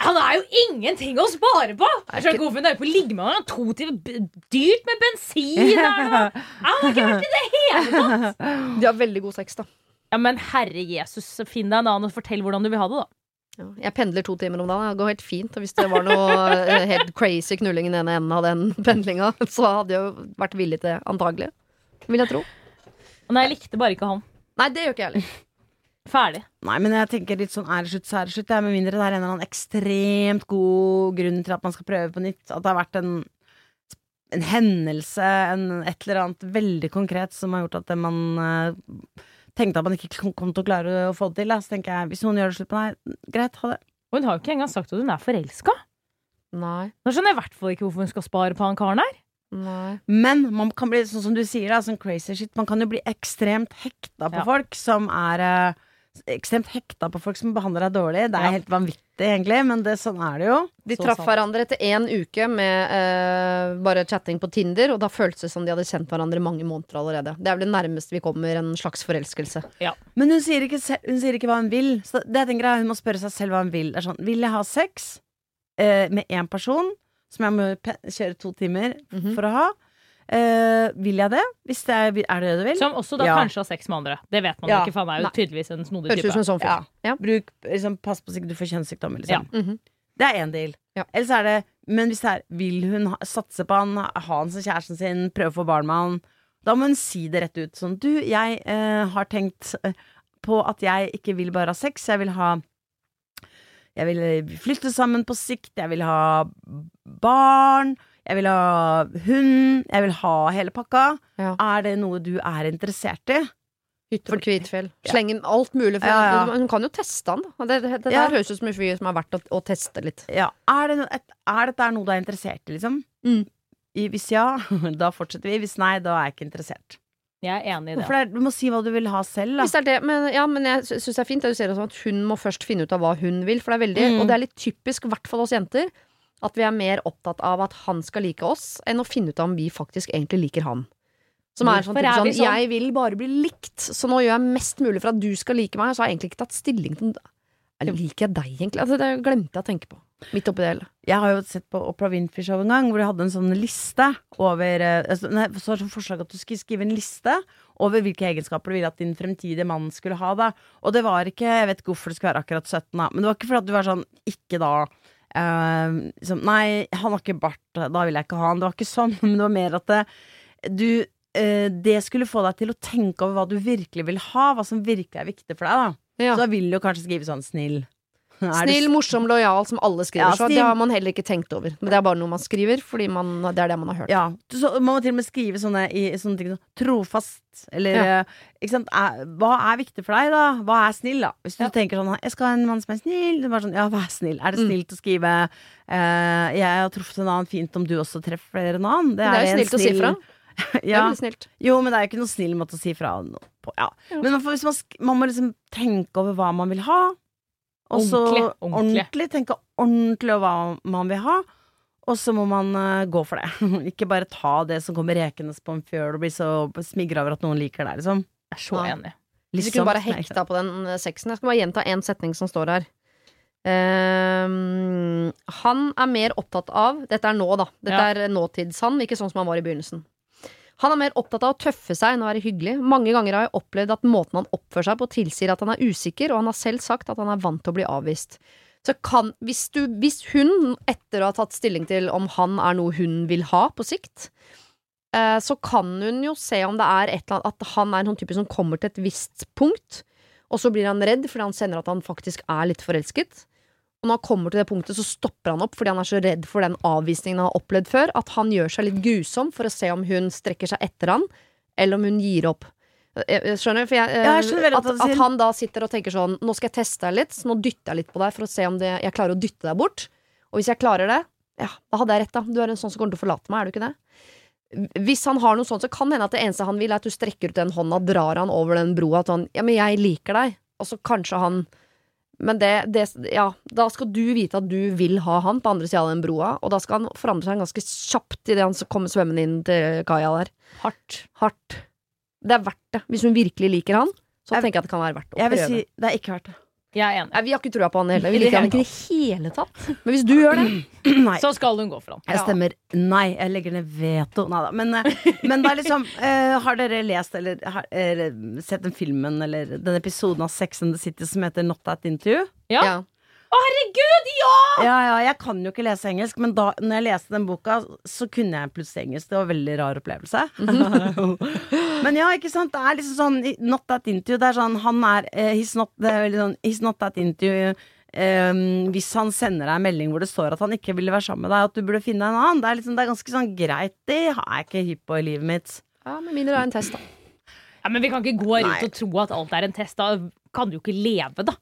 Han er jo ingenting å spare på! Jeg skjønner ikke hvorfor hun er på å ligge med han. To timer dyrt med bensin! Han har ikke vært i det hele tatt! De har veldig god sex, da. Ja, men herre Jesus, finn deg en annen og fortell hvordan du vil ha det, da. Ja, jeg pendler to timer om dagen. Det går helt fint. Og hvis det var noe eh, helt crazy knulling i den ene enden av den pendlinga, så hadde jeg jo vært villig til det, antagelig. Vil jeg tro. Nei, jeg likte bare ikke han. Nei, det gjør ikke jeg heller. Ferdig. Nei, men jeg tenker litt sånn er det slutt, så er det slutt. Det er med mindre det er en eller annen ekstremt god grunn til at man skal prøve på nytt. At det har vært en, en hendelse, en, et eller annet veldig konkret som har gjort at det man uh, tenkte at man ikke kom, til å klare å få det til. Da. Så tenker jeg, hvis noen gjør det slutt på deg, greit, ha det. Og hun har jo ikke engang sagt at hun er forelska. Nei. Nå skjønner jeg i hvert fall ikke hvorfor hun skal spare på han karen her. Nei. Men man kan bli sånn som du sier, da, sånn crazy shit. Man kan jo bli ekstremt hekta på Ja. folk som er eh, Ekstremt hekta på folk som behandler deg dårlig. Det er Ja. helt vanvittig, egentlig, men det, sånn er det jo. De Så traff sant. hverandre etter én uke med eh, bare chatting på Tinder, og da føltes det som de hadde kjent hverandre i mange måneder allerede. Det er vel det nærmeste vi kommer en slags forelskelse. Men hun sier ikke, hun sier ikke hva hun vil. Så det jeg tenker er Hun må spørre seg selv hva hun vil. Det er sånn, Vil jeg ha sex eh, med én person, som jeg må pe kjøre to timer Mhm. for å ha? Eh, vil jeg det? Hvis det er, er det det du vil? Som også da Ja. kanskje har sex med andre. Det vet man Ja. ikke, for han er jo Nei. tydeligvis en snodig type. som en sånn. Ja. Ja. Bruk, liksom, pass på så ikke du får kjønnssykdommer, liksom. Mhm. Det er én deal. Ja. Ellers er det Men hvis det er Vil hun ha, satse på han, ha han som kjæresten sin, prøve å få barn med han, da må hun si det rett ut. Sånn Du, jeg uh, har tenkt eh, på at jeg ikke vil bare ha sex, jeg vil ha Jeg vil flytte sammen på sikt, jeg vil ha barn, jeg vil ha hund, jeg vil ha hele pakka. Ja. Er det noe du er interessert i? Hytte på Kvitfjell. Slenge inn alt mulig. For Ja, ja. Hun kan jo teste han. Det, det, det Ja. der høres ut som en fyr som er verdt å, å teste litt. Ja, er, det no, et, er dette noe du er interessert i, liksom? Mm. I, hvis ja, da fortsetter vi. Hvis nei, da er jeg ikke interessert. Jeg er enig i det. Det er, du må si hva du vil ha selv, Hvis da. det er det, men, ja, men jeg syns det er fint det du sier at hun må først finne ut av hva hun vil. For det er veldig, Mm. Og det er litt typisk, i hvert fall oss jenter, at vi er mer opptatt av at han skal like oss, enn å finne ut av om vi faktisk egentlig liker han. Som er sånn, er sånn, sånn? Jeg vil bare bli likt, så nå gjør jeg mest mulig for at du skal like meg. Så har jeg egentlig ikke tatt stilling til Eller liker jeg deg, egentlig? Altså, det glemte jeg å tenke på. Midt oppi det hele. Jeg har jo sett på Opera Winfrey-show en gang, hvor de hadde en sånn liste over eh, altså, nei, Så var det sånn forslag at du skulle skrive en liste over hvilke egenskaper du ville at din fremtidige mann skulle ha. Da. Og det var ikke Jeg vet ikke hvorfor det skulle være akkurat 17, da, men det var ikke fordi at du var sånn Ikke da. Eh, liksom, nei, han har ikke bart, da vil jeg ikke ha han. Det var ikke sånn, men det var mer at det, du uh, Det skulle få deg til å tenke over hva du virkelig vil ha, hva som virkelig er viktig for deg. da Ja. Så da vil du jo kanskje skrive sånn snill. Er Snill, morsom, lojal, som alle skriver. Ja, så det har man heller ikke tenkt over. Men det er bare noe man skriver, fordi man, det er det man har hørt. Ja, så, man må til og med skrive sånne, i, sånne ting som trofast, eller Ja. eh? Er, Hva er viktig for deg, da? Hva er snill, da? Hvis du tenker sånn Jeg skal ha en mann som er snill. Er sånn, ja, er snill? Er det Mm. å skrive uh, Jeg har truffet en annen fint om du også treffer en annen? Det er jo snilt snilt å si snill- fra. Det er ja. snilt. Jo, men det er jo ikke noe snill måte å si fra på. Ja. Men man, får, man, man må liksom tenke over hva man vil ha. Og så Ordentlig, ordentlig. ordentlig. Tenke ordentlig over hva man vil ha. Og så må man uh, gå for det. ikke bare ta det som kommer rekende på en fjøl og bli så smigra over at noen liker det, liksom. Jeg er så Ja. enig. Hvis du Liksom. kunne bare hekta på den eh, sexen. Jeg skal bare gjenta én setning som står her. Um, han er mer opptatt av Dette er nå, da. Dette Ja. er nåtids-han, ikke sånn som han var i begynnelsen. Han er mer opptatt av å tøffe seg enn å være hyggelig. Mange ganger har jeg opplevd at måten han oppfører seg på, tilsier at han er usikker, og han har selv sagt at han er vant til å bli avvist. Så kan, hvis, du, hvis hun, etter å ha tatt stilling til om han er noe hun vil ha på sikt, eh, så kan hun jo se om det er et eller annet At han er en sånn type som kommer til et visst punkt, og så blir han redd fordi han kjenner at han faktisk er litt forelsket. Og når han kommer til det punktet, så stopper han opp fordi han er så redd for den avvisningen han har opplevd før, at han gjør seg litt grusom for å se om hun strekker seg etter han, eller om hun gir opp. Jeg- jeg Skjønner? For jeg, eh, Ja, jeg skjønner at, at han da sitter og tenker sånn Nå skal jeg teste deg litt, så nå dytter jeg litt på deg for å se om det, jeg klarer å dytte deg bort. Og hvis jeg klarer det, ja, da hadde jeg rett, da. Du er en sånn som kommer til å forlate meg, er du ikke det? Hvis han har noe sånt, så kan det hende at det eneste han vil, er at du strekker ut den hånda, drar han over den broa, at han Ja, men jeg liker deg. Og så kanskje han Men det, det Ja, da skal du vite at du vil ha han på andre sida av den broa, og da skal han forandre seg ganske kjapt idet han kommer svømmende inn til kaia der. Hardt. Hardt. Det er verdt det. Hvis hun virkelig liker han, så Jeg- tenker jeg at det kan være verdt å prøve. si det er ikke verdt det. Jeg er enig. Nei, vi har ikke trua på han heller. Vi liker han ikke i det hele tatt. Men hvis du gjør det Nei. Så skal hun gå for han. Jeg stemmer nei. Jeg legger ned veto. Nei da. Men, eh, men det er liksom uh, Har dere lest eller, har, uh, sett den filmen eller den episoden av Sex and the City som heter Not That Interview? Ja. Å, herregud, ja! Ja, ja, jeg kan jo ikke lese engelsk, men da når jeg leste den boka, så kunne jeg plutselig engelsk. Det var en veldig rar opplevelse. men ja, ikke sant. Det er liksom sånn Not that into. Det er sånn Han er uh, He's not, det er sånn, he's not that into Um, Hvis han sender deg en melding hvor det står at han ikke ville være sammen med deg, at du burde finne deg en annen. Det er, liksom, det er ganske sånn greit. Det har jeg ikke hypp på i livet mitt. ja, Med mindre det er en test, da. Ja, men vi kan ikke gå rundt Nei. og tro at alt er en test. Da kan du jo ikke leve, da.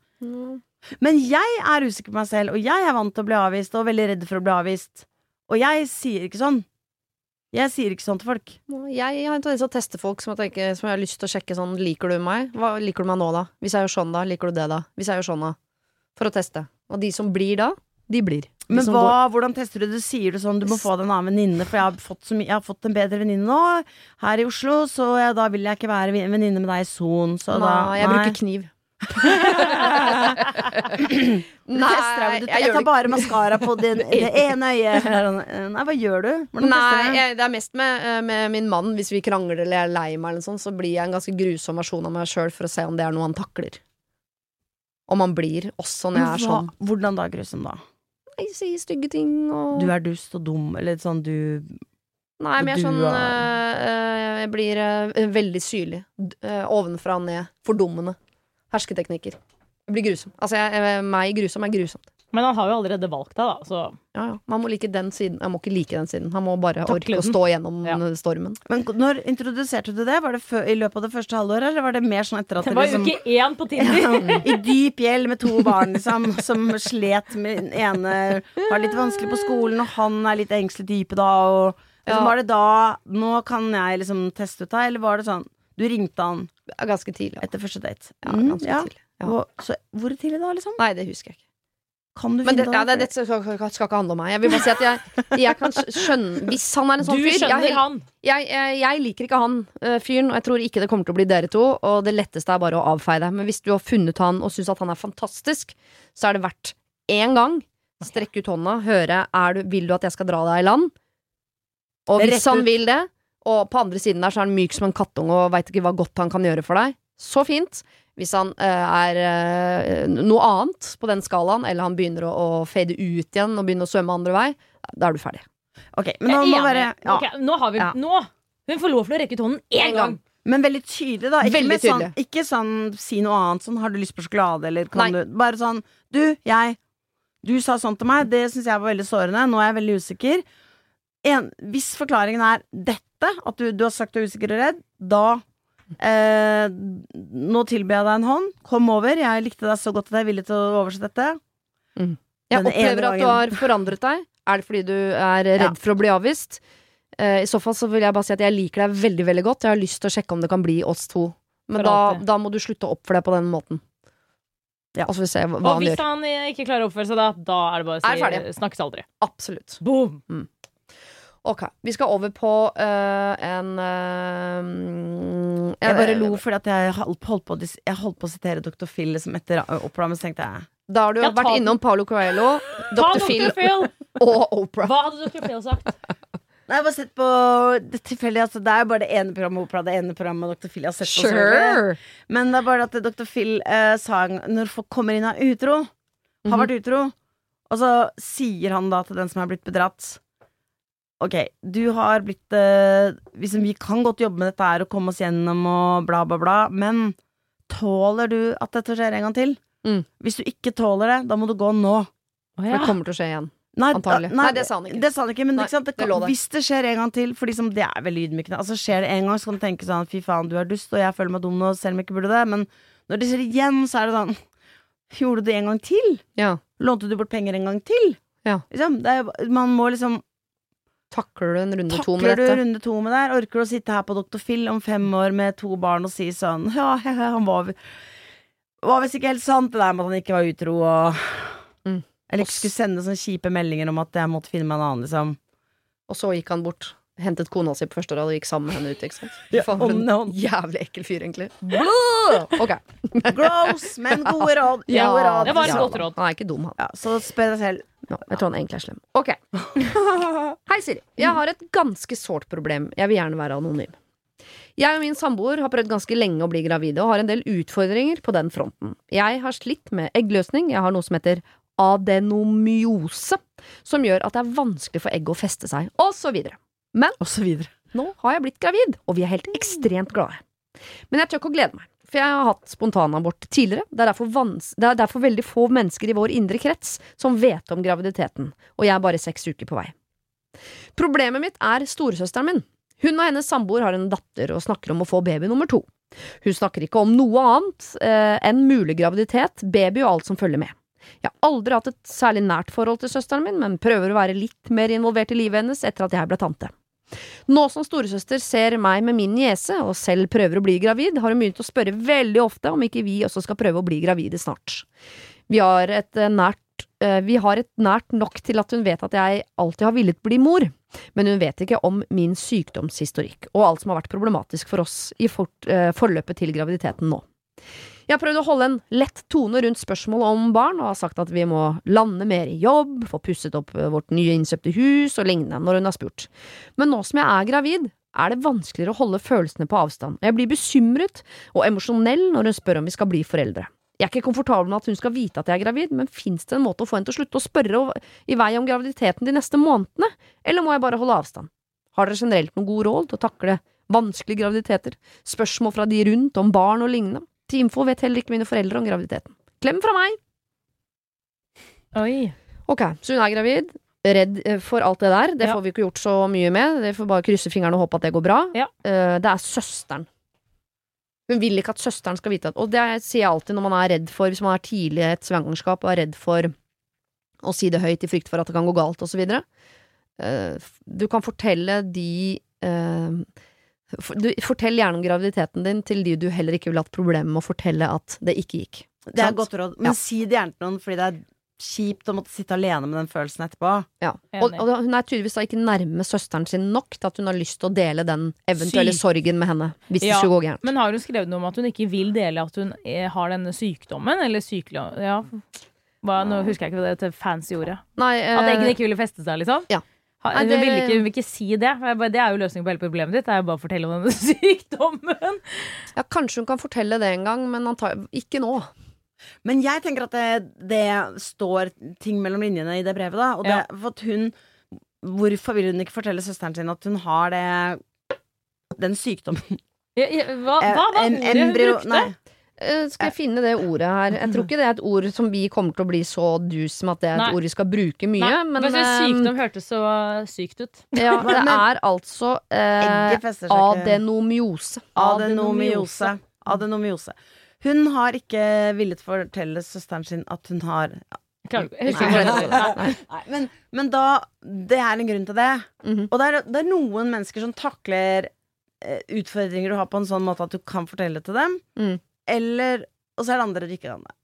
Men jeg er usikker på meg selv, og jeg er vant til å bli avvist, og veldig redd for å bli avvist. Og jeg sier ikke sånn. Jeg sier ikke sånn til folk. Jeg har en tendens til å teste folk som jeg, tenker, som jeg har lyst til å sjekke sånn Liker du meg? Hva liker du meg nå, da? Hvis jeg gjør sånn, da? Liker du det, da? Hvis jeg gjør sånn, da? For å teste. Og de som blir da, de blir. De Men hva, går... hvordan tester du det? Sier du sånn du må få deg en annen venninne, for jeg har, fått jeg har fått en bedre venninne nå her i Oslo, så jeg, da vil jeg ikke være venninne med deg i Son. Så Nei, da Nei, jeg bruker kniv. Du jeg, jeg, tar bare maskara på det, det ene øyet. Nei, hva gjør du? Hvordan Nei, jeg, det er mest med, eh, med min mann. Hvis vi krangler eller jeg er lei meg, eller sånt, så blir jeg en ganske grusom versjon av meg sjøl for å se om det er noe han takler. Om han blir også når jeg er Hva, sånn. hvordan da, grusom, da? Jeg sier stygge ting og Du er dust og dum, eller sånn du Nei, men jeg er sånn øh, Jeg blir øh, veldig syrlig. Øh, ovenfra og ned. Fordummende. Hersketeknikker. Jeg blir grusom. Altså, jeg, meg grusom er grusomt. Men han har jo allerede valgt deg, da. Så Ja, ja. Man må like den siden. Jeg må ikke like den siden. Han må bare Takle orke å stå gjennom Ja. stormen. Men når introduserte du det? Var det før, i løpet av det første halvåret, eller var det mer sånn etter at det det var liksom uke én på Tinder. I dyp gjeld med to barn, liksom, som slet med den ene var litt vanskelig på skolen, og han er litt engstelig type da, og liksom, Ja. Var det da Nå kan jeg liksom teste ut deg, eller var det sånn Du ringte han Ganske tidlig. Etter første date? Ja, Mm, ganske ja. tidlig. Ja. Og, så hvor tidlig da, liksom? Nei, det husker jeg ikke. Kan du Men det, ja, det, det? skal, skal skal ikke handle om meg. Jeg vil bare si at jeg, jeg kan skjønne Hvis han er en sånn Du fyr jeg, han. jeg, jeg, jeg liker ikke han uh, fyren, og jeg tror ikke det kommer til å bli dere to. Og det letteste er bare å avfeie det. Men hvis du har funnet han og syns at han er fantastisk, så er det verdt én gang. Strekk ut hånda, høre er du, vil du at jeg skal dra deg i land. Og hvis han vil det, og på andre siden der så er han myk som en kattunge og veit ikke hva godt han kan gjøre for deg, så fint. Hvis han eh, er eh, noe annet på den skalaen, eller han begynner å, å fade ut igjen og begynner å svømme andre vei, da er du ferdig. Ok, men nå er må være ja. Ok, nå har vi Ja. Nå! Hun får lov til å rekke ut hånden én gang. Men veldig tydelig, da. Ikke, Veldig med sånn, tydelig. ikke sånn si noe annet sånn 'har du lyst på sjokolade', eller kan Nei. du Bare sånn 'du, jeg Du sa sånn til meg, det syns jeg var veldig sårende, nå er jeg veldig usikker'. En, hvis forklaringen er dette, at du, du har sagt du er usikker og redd, da eh, Nå tilbyr jeg deg en hånd, kom over, jeg likte deg så godt at jeg er villig til å oversette dette. Jeg Denne opplever at du har forandret deg. Er det fordi du er redd Ja. for å bli avvist? Eh, I så fall så vil jeg bare si at jeg liker deg veldig veldig godt. Jeg har lyst til å sjekke om det kan bli oss to. Men da, da må du slutte å oppføre deg på den måten. Ja. Og han hvis gjør. han eh, ikke klarer å oppføre seg da, da er det bare å si snakkes aldri. Absolutt. Boom! Ok, vi skal over på eh, en eh, Jeg bare lo fordi at jeg holdt, holdt, på, jeg holdt på å sitere Dr. Phil liksom etter Opera, men så tenkte jeg Da har du Ja, vært innom Paulo Coelho, Dr. Phil Phil! og Opera. Hva hadde Dr. Phil sagt? Nei, jeg har bare sett på det tilfeldig, altså, Det er jo bare det ene programmet Opera, det ene programmet Dr. Phil jeg har sett på. Sure! Men det er bare at Dr. Phil eh, sa Når folk kommer inn og er utro, har Mhm. vært utro, og så sier han da til den som er blitt bedratt Ok, du har blitt eh, liksom, Vi kan godt jobbe med dette her og komme oss gjennom og bla, bla, bla, men tåler du at dette skjer en gang til? Mm. Hvis du ikke tåler det, da må du gå nå. Å, Det kommer til å skje igjen. Nei, Antagelig. da- Nei, det sa han ikke. Det sa han ikke, men Nei, ikke sant? Det det kan, det hvis det skjer en gang til, for liksom, det er veldig ydmykende. Altså Skjer det en gang, så kan du tenke sånn fy faen, du er dust, og jeg føler meg dum nå, selv om jeg ikke burde det. Men når det skjer igjen, så er det sånn Gjorde du det en gang til? Ja. Lånte du bort penger en gang til? Ja. Liksom, det er, man må liksom Takler du en runde to med dette? Takler du runde to med det? Orker du å sitte her på Dr. Phil om fem år med to barn og si sånn Ja, han var Var visst ikke helt sant, det der med at han ikke var utro og Mm. Eller ikke skulle sende sånne kjipe meldinger om at jeg måtte finne meg en annen, liksom. Og så gikk han bort, hentet kona si på første rad og gikk sammen med henne ut. Ikke sant? Ja, Faen, for en jævlig ekkel fyr, egentlig. Ok. Gross, men gode råd. Ja, gode råd. det var et godt råd. Han er ikke dum, han. Ja, så spør deg selv. No, jeg tror han egentlig er slem. Ok. Hei, Siri. Jeg har et ganske sårt problem. Jeg vil gjerne være anonym. Jeg og min samboer har prøvd ganske lenge å bli gravide og har en del utfordringer på den fronten. Jeg har slitt med eggløsning. Jeg har noe som heter adenomyose, som gjør at det er vanskelig for egg å feste seg, og så videre. Og så videre. Nå har jeg blitt gravid, og vi er helt ekstremt glade. Men jeg tør ikke å glede meg, for jeg har hatt spontanabort tidligere. Det er, vans det er derfor veldig få mennesker i vår indre krets som vet om graviditeten, og jeg er bare seks uker på vei. Problemet mitt er storesøsteren min. Hun og hennes samboer har en datter og snakker om å få baby nummer to. Hun snakker ikke om noe annet eh, enn mulig graviditet, baby og alt som følger med. Jeg har aldri hatt et særlig nært forhold til søsteren min, men prøver å være litt mer involvert i livet hennes etter at jeg ble tante. Nå som storesøster ser meg med min niese, og selv prøver å bli gravid, har hun begynt å spørre veldig ofte om ikke vi også skal prøve å bli gravide snart. Vi har et eh, nært, vi har et nært nok til at hun vet at jeg alltid har villet bli mor, men hun vet ikke om min sykdomshistorikk og alt som har vært problematisk for oss i eh, forløpet til graviditeten nå. Jeg har prøvd å holde en lett tone rundt spørsmålet om barn, og har sagt at vi må lande mer i jobb, få pusset opp eh, vårt nye innkjøpte hus og lignende når hun har spurt. Men nå som jeg er gravid, er det vanskeligere å holde følelsene på avstand. Jeg blir bekymret og emosjonell når hun spør om vi skal bli foreldre. Jeg er ikke komfortabel med at hun skal vite at jeg er gravid, men fins det en måte å få henne til å slutte å spørre i vei om graviditeten de neste månedene, eller må jeg bare holde avstand? Har dere generelt noen gode råd til å takle vanskelige graviditeter, spørsmål fra de rundt om barn og lignende? Til info vet heller ikke mine foreldre om graviditeten. Klem fra meg! Oi. Ok, så hun er gravid. Redd eh, for alt det der. Det Ja. får vi ikke gjort så mye med. Det får bare krysse fingrene og håpe at det går bra. Ja. Eh, Det er søsteren. Hun vil ikke at søsteren skal vite at Og det sier jeg alltid når man er redd for Hvis man er tidlig i et svangerskap og er redd for å si det høyt i frykt for at det kan gå galt, osv. Du kan fortelle de eh, du, Fortell gjerne om graviditeten din til de du heller ikke vil ha hatt problemer med å fortelle at det ikke gikk. Det er Sant? godt råd. Men Ja. si det gjerne til noen, fordi det er kjipt å måtte sitte alene med den følelsen etterpå. Ja. Og, og hun er tydeligvis da ikke nærme søsteren sin nok til at hun har lyst til å dele den eventuelle Syk. sorgen med henne. Hvis det Ja, skulle gå gærent. Men har hun skrevet noe om at hun ikke vil dele at hun eh, har denne sykdommen? Eller sykelig Ja. Hva, nå husker jeg ikke hva det fancy ordet. Nei, At eh, eggene ikke ville feste seg, liksom? ja. Ha, Nei, hun, ville vil ikke, vil ikke si det. Det er jo løsningen på hele problemet ditt. Det er jo bare å fortelle om denne sykdommen. ja, kanskje hun kan fortelle det en gang, men ikke nå. Men jeg tenker at det, det står ting mellom linjene i det brevet, da. Og det, Ja. for at hun Hvorfor vil hun ikke fortelle søsteren sin at hun har det den sykdommen? Ja, ja, hva, hva var ordet hun brukte? Nei. Eh, skal jeg finne det ordet her? Jeg tror ikke det er et ord som vi kommer til å bli så dus med at det er et Nei. ord vi skal bruke mye. Nei, men men eh, sykdom hørtes så sykt ut. ja, det er altså eh, ikke. adenomyose. Adenomyose. Adenomyose. Hun har ikke villet fortelle søsteren sin at hun har jeg Nei, men, men da Det er en grunn til det. Mhm. Og det er, det er noen mennesker som takler eh, utfordringer du har, på en sånn måte at du kan fortelle til dem. Mm. Eller Og så er det andre du ikke kan det.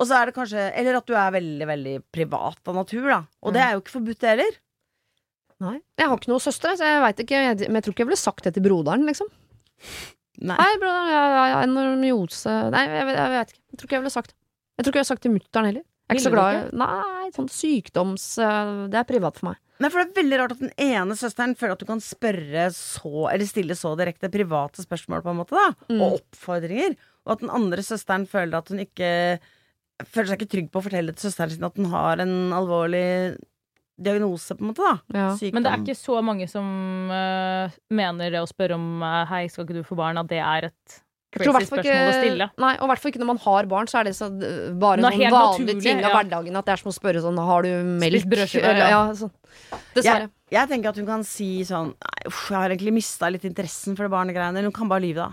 Og så er det kanskje Eller at du er veldig, veldig privat av natur, da. Og det er jo ikke forbudt, det heller. Nei. Jeg har ikke noe søster, så jeg vet ikke. Jeg, men jeg tror ikke jeg ville sagt det til broderen, liksom. Nei. Nei, bro, jeg jeg har adenomyose Nei, jeg, vet- jeg vet ikke. Jeg tror ikke jeg ville sagt det. Jeg tror ikke jeg har sagt det til mutter'n heller. Jeg er ikke så glad i Nei, sånn sykdoms... eh, Det er privat for meg. Nei, for det er veldig rart at den ene søsteren føler at du kan spørre så Eller stille så direkte private spørsmål, på en måte, da. Mm. Og oppfordringer. Og at den andre søsteren føler at hun ikke Føler seg ikke trygg på å fortelle til søsteren sin at hun har en alvorlig diagnose, på en måte, da. Ja. Men det er ikke så mange som uh, mener det å spørre om uh, Hei, skal ikke du få barn? At det er et crazy hvertfall ikke, å stille. Nei, og i hvert fall ikke når man har barn, så er det så, uh, bare noen sånn helt vanlig naturlig, ting av ja. hverdagen at det er som å spørre sånn Har du melk? Brødskive, Eller- ja. ja, sånn. Dessverre. Jeg, jeg tenker at hun kan si sånn Nei, uff, jeg har egentlig mista litt interessen for det barnegreiene. Eller hun kan bare lyve, da.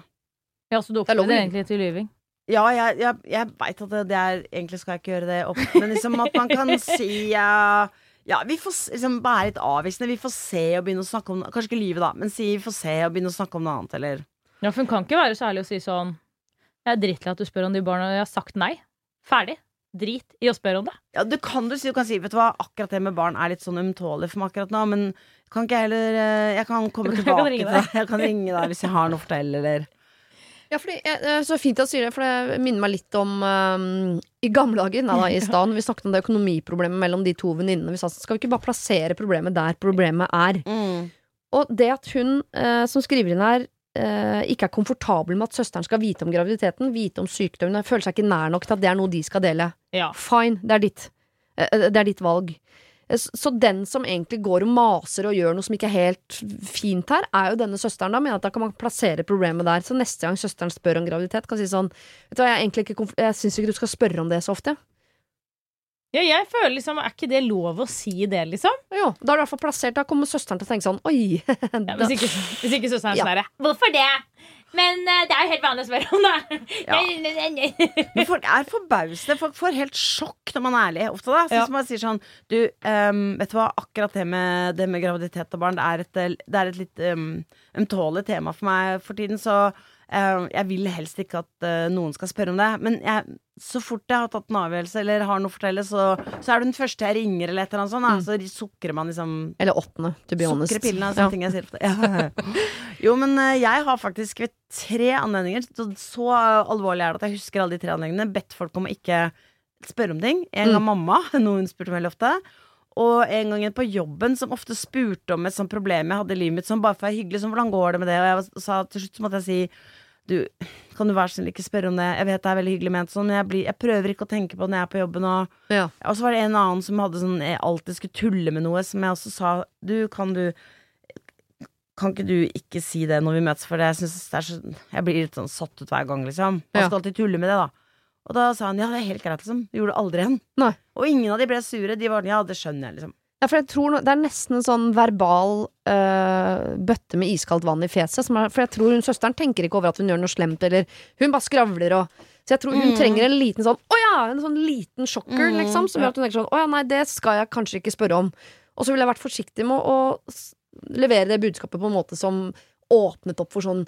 Ja, så du er oppfordrer egentlig til lyving? Ja, jeg, jeg, jeg veit at det, det er Egentlig skal jeg ikke gjøre det opp, men liksom at man kan si ja, ja, vi får liksom være litt avvisende. Vi får se og begynne å snakke om Kanskje ikke lyve, da, men si vi får se og begynne å snakke om noe annet, eller Ja, for hun kan ikke være så ærlig og si sånn Jeg er drittlei at du spør om de barna, og jeg har sagt nei. Ferdig. Drit i å spørre om det. Ja, du kan du si, du kan si Vet du hva, akkurat det med barn er litt sånn ømtålig for meg akkurat nå, men kan ikke jeg heller eh, Jeg kan komme Jeg kan tilbake til deg. Jeg kan ringe deg hvis jeg har noe å fortelle, eller Ja, fordi, jeg- så fint at du sier det, for det minner meg litt om um, i gamle dager. Nei, da, i staden, vi snakket om det økonomiproblemet mellom de to venninnene. Vi sa sånn, skal vi ikke bare plassere problemet der problemet er? Og det at hun uh, som skriver inn her, uh, ikke er komfortabel med at søsteren skal vite om graviditeten, vite om sykdommen, føler seg ikke nær nok til at det er noe de skal dele. Ja. Fine, det er ditt. Uh, Det er ditt valg. Så den som egentlig går og maser og gjør noe som ikke er helt fint her, er jo denne søsteren. Da mener at da kan man plassere problemet der. Så neste gang søsteren spør om graviditet, kan si sånn Vet du hva, jeg ikke Jeg syns ikke du skal spørre om det så ofte. Ja, jeg føler liksom Er ikke det lov å si det, liksom? Jo, da er du i hvert fall plassert. Da kommer søsteren til å tenke sånn Oi. Ja, hvis, ikke, hvis ikke søsteren er Ja. sånn herre Hvorfor det? Men uh, det er jo helt vanlig å spørre om det. Ja. Men folk er forbauste. Folk får helt sjokk når man er ærlig. Ofte da, Sånn Ja. Man sier sånn Du, um, vet du hva, akkurat det med, det med graviditet og barn, det er et, eh, det er et litt um, ømtålig tema for meg for tiden, så uh, jeg vil helst ikke at uh, noen skal spørre om det. Men jeg, så fort jeg har tatt en avgjørelse eller har noe å fortelle, så, så er du den første jeg ringer, eller et eller annet sånt. Mm. Så sukrer man liksom Eller åttende, to be honest. Sukrer pillene er Ja. ting jeg sier ofte. Ja. Jo, men eh, jeg har faktisk ved tre anledninger, så, så alvorlig er det at jeg husker alle de tre anledningene, bedt folk om å ikke spørre om ting. En gang mamma, noe hun spurte om veldig ofte. Og en gang en på jobben som ofte spurte om et sånt problem jeg hadde i livet mitt, som bare for å være hyggelig, som hvordan går det med det? Og jeg sa til slutt så måtte jeg si du, kan du være snill ikke spørre om det? Jeg vet det er veldig hyggelig ment sånn, men jeg, blir, jeg prøver ikke å tenke på det når jeg er på jobben. Og Ja. og så var det en annen som hadde sånn Jeg alltid skulle tulle med noe, som jeg også sa Du, kan du Kan ikke du ikke si det når vi møtes, for det, jeg det så Jeg blir litt sånn satt ut hver gang, liksom. Man skal alltid tulle med det, da. Og da sa han ja, det er helt greit, liksom. Gjorde det aldri igjen. Nei. Og ingen av de ble sure. De var ja, det skjønner jeg, liksom. Ja, for jeg tror Det er nesten en sånn verbal øh, bøtte med iskaldt vann i fjeset. Som er, for jeg tror hun søsteren tenker ikke over at hun gjør noe slemt, eller hun bare skravler og Så jeg tror hun Mm. trenger en liten sånn Å ja! En sånn liten sjokker, Mm, liksom. Som gjør at hun tenker sånn Å ja, nei, det skal jeg kanskje ikke spørre om. Og så ville jeg vært forsiktig med å å levere det budskapet på en måte som åpnet opp for sånn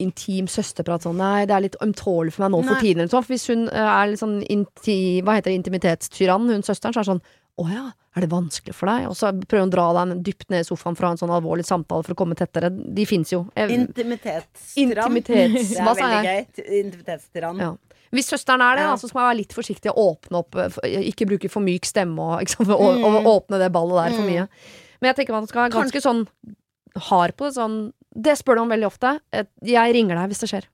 intim søsterprat sånn Nei, det er litt ømtålig for meg nå for tiden, sånn. For hvis hun eh, er litt sånn inti, Hva heter det, intimitetstyrann, hun søsteren, så er det sånn Å ja, er det vanskelig for deg? Og så prøver hun å dra deg dypt ned i sofaen for å ha en sånn alvorlig samtale for å komme tettere. De fins jo. Jeg- Intimitetstyrann. Intimitets... Det er Hva sa veldig jeg? gøy. Ja. Hvis søsteren er det, Ja. da, så skal man være litt forsiktig og åpne opp. eh, Ikke bruke for myk stemme og, ikke sant, og, og Mm. åpne det ballet der for mye. Men jeg tenker man skal være ganske sånn hard på det. Sånn Det spør du om veldig ofte. Jeg ringer deg hvis det skjer.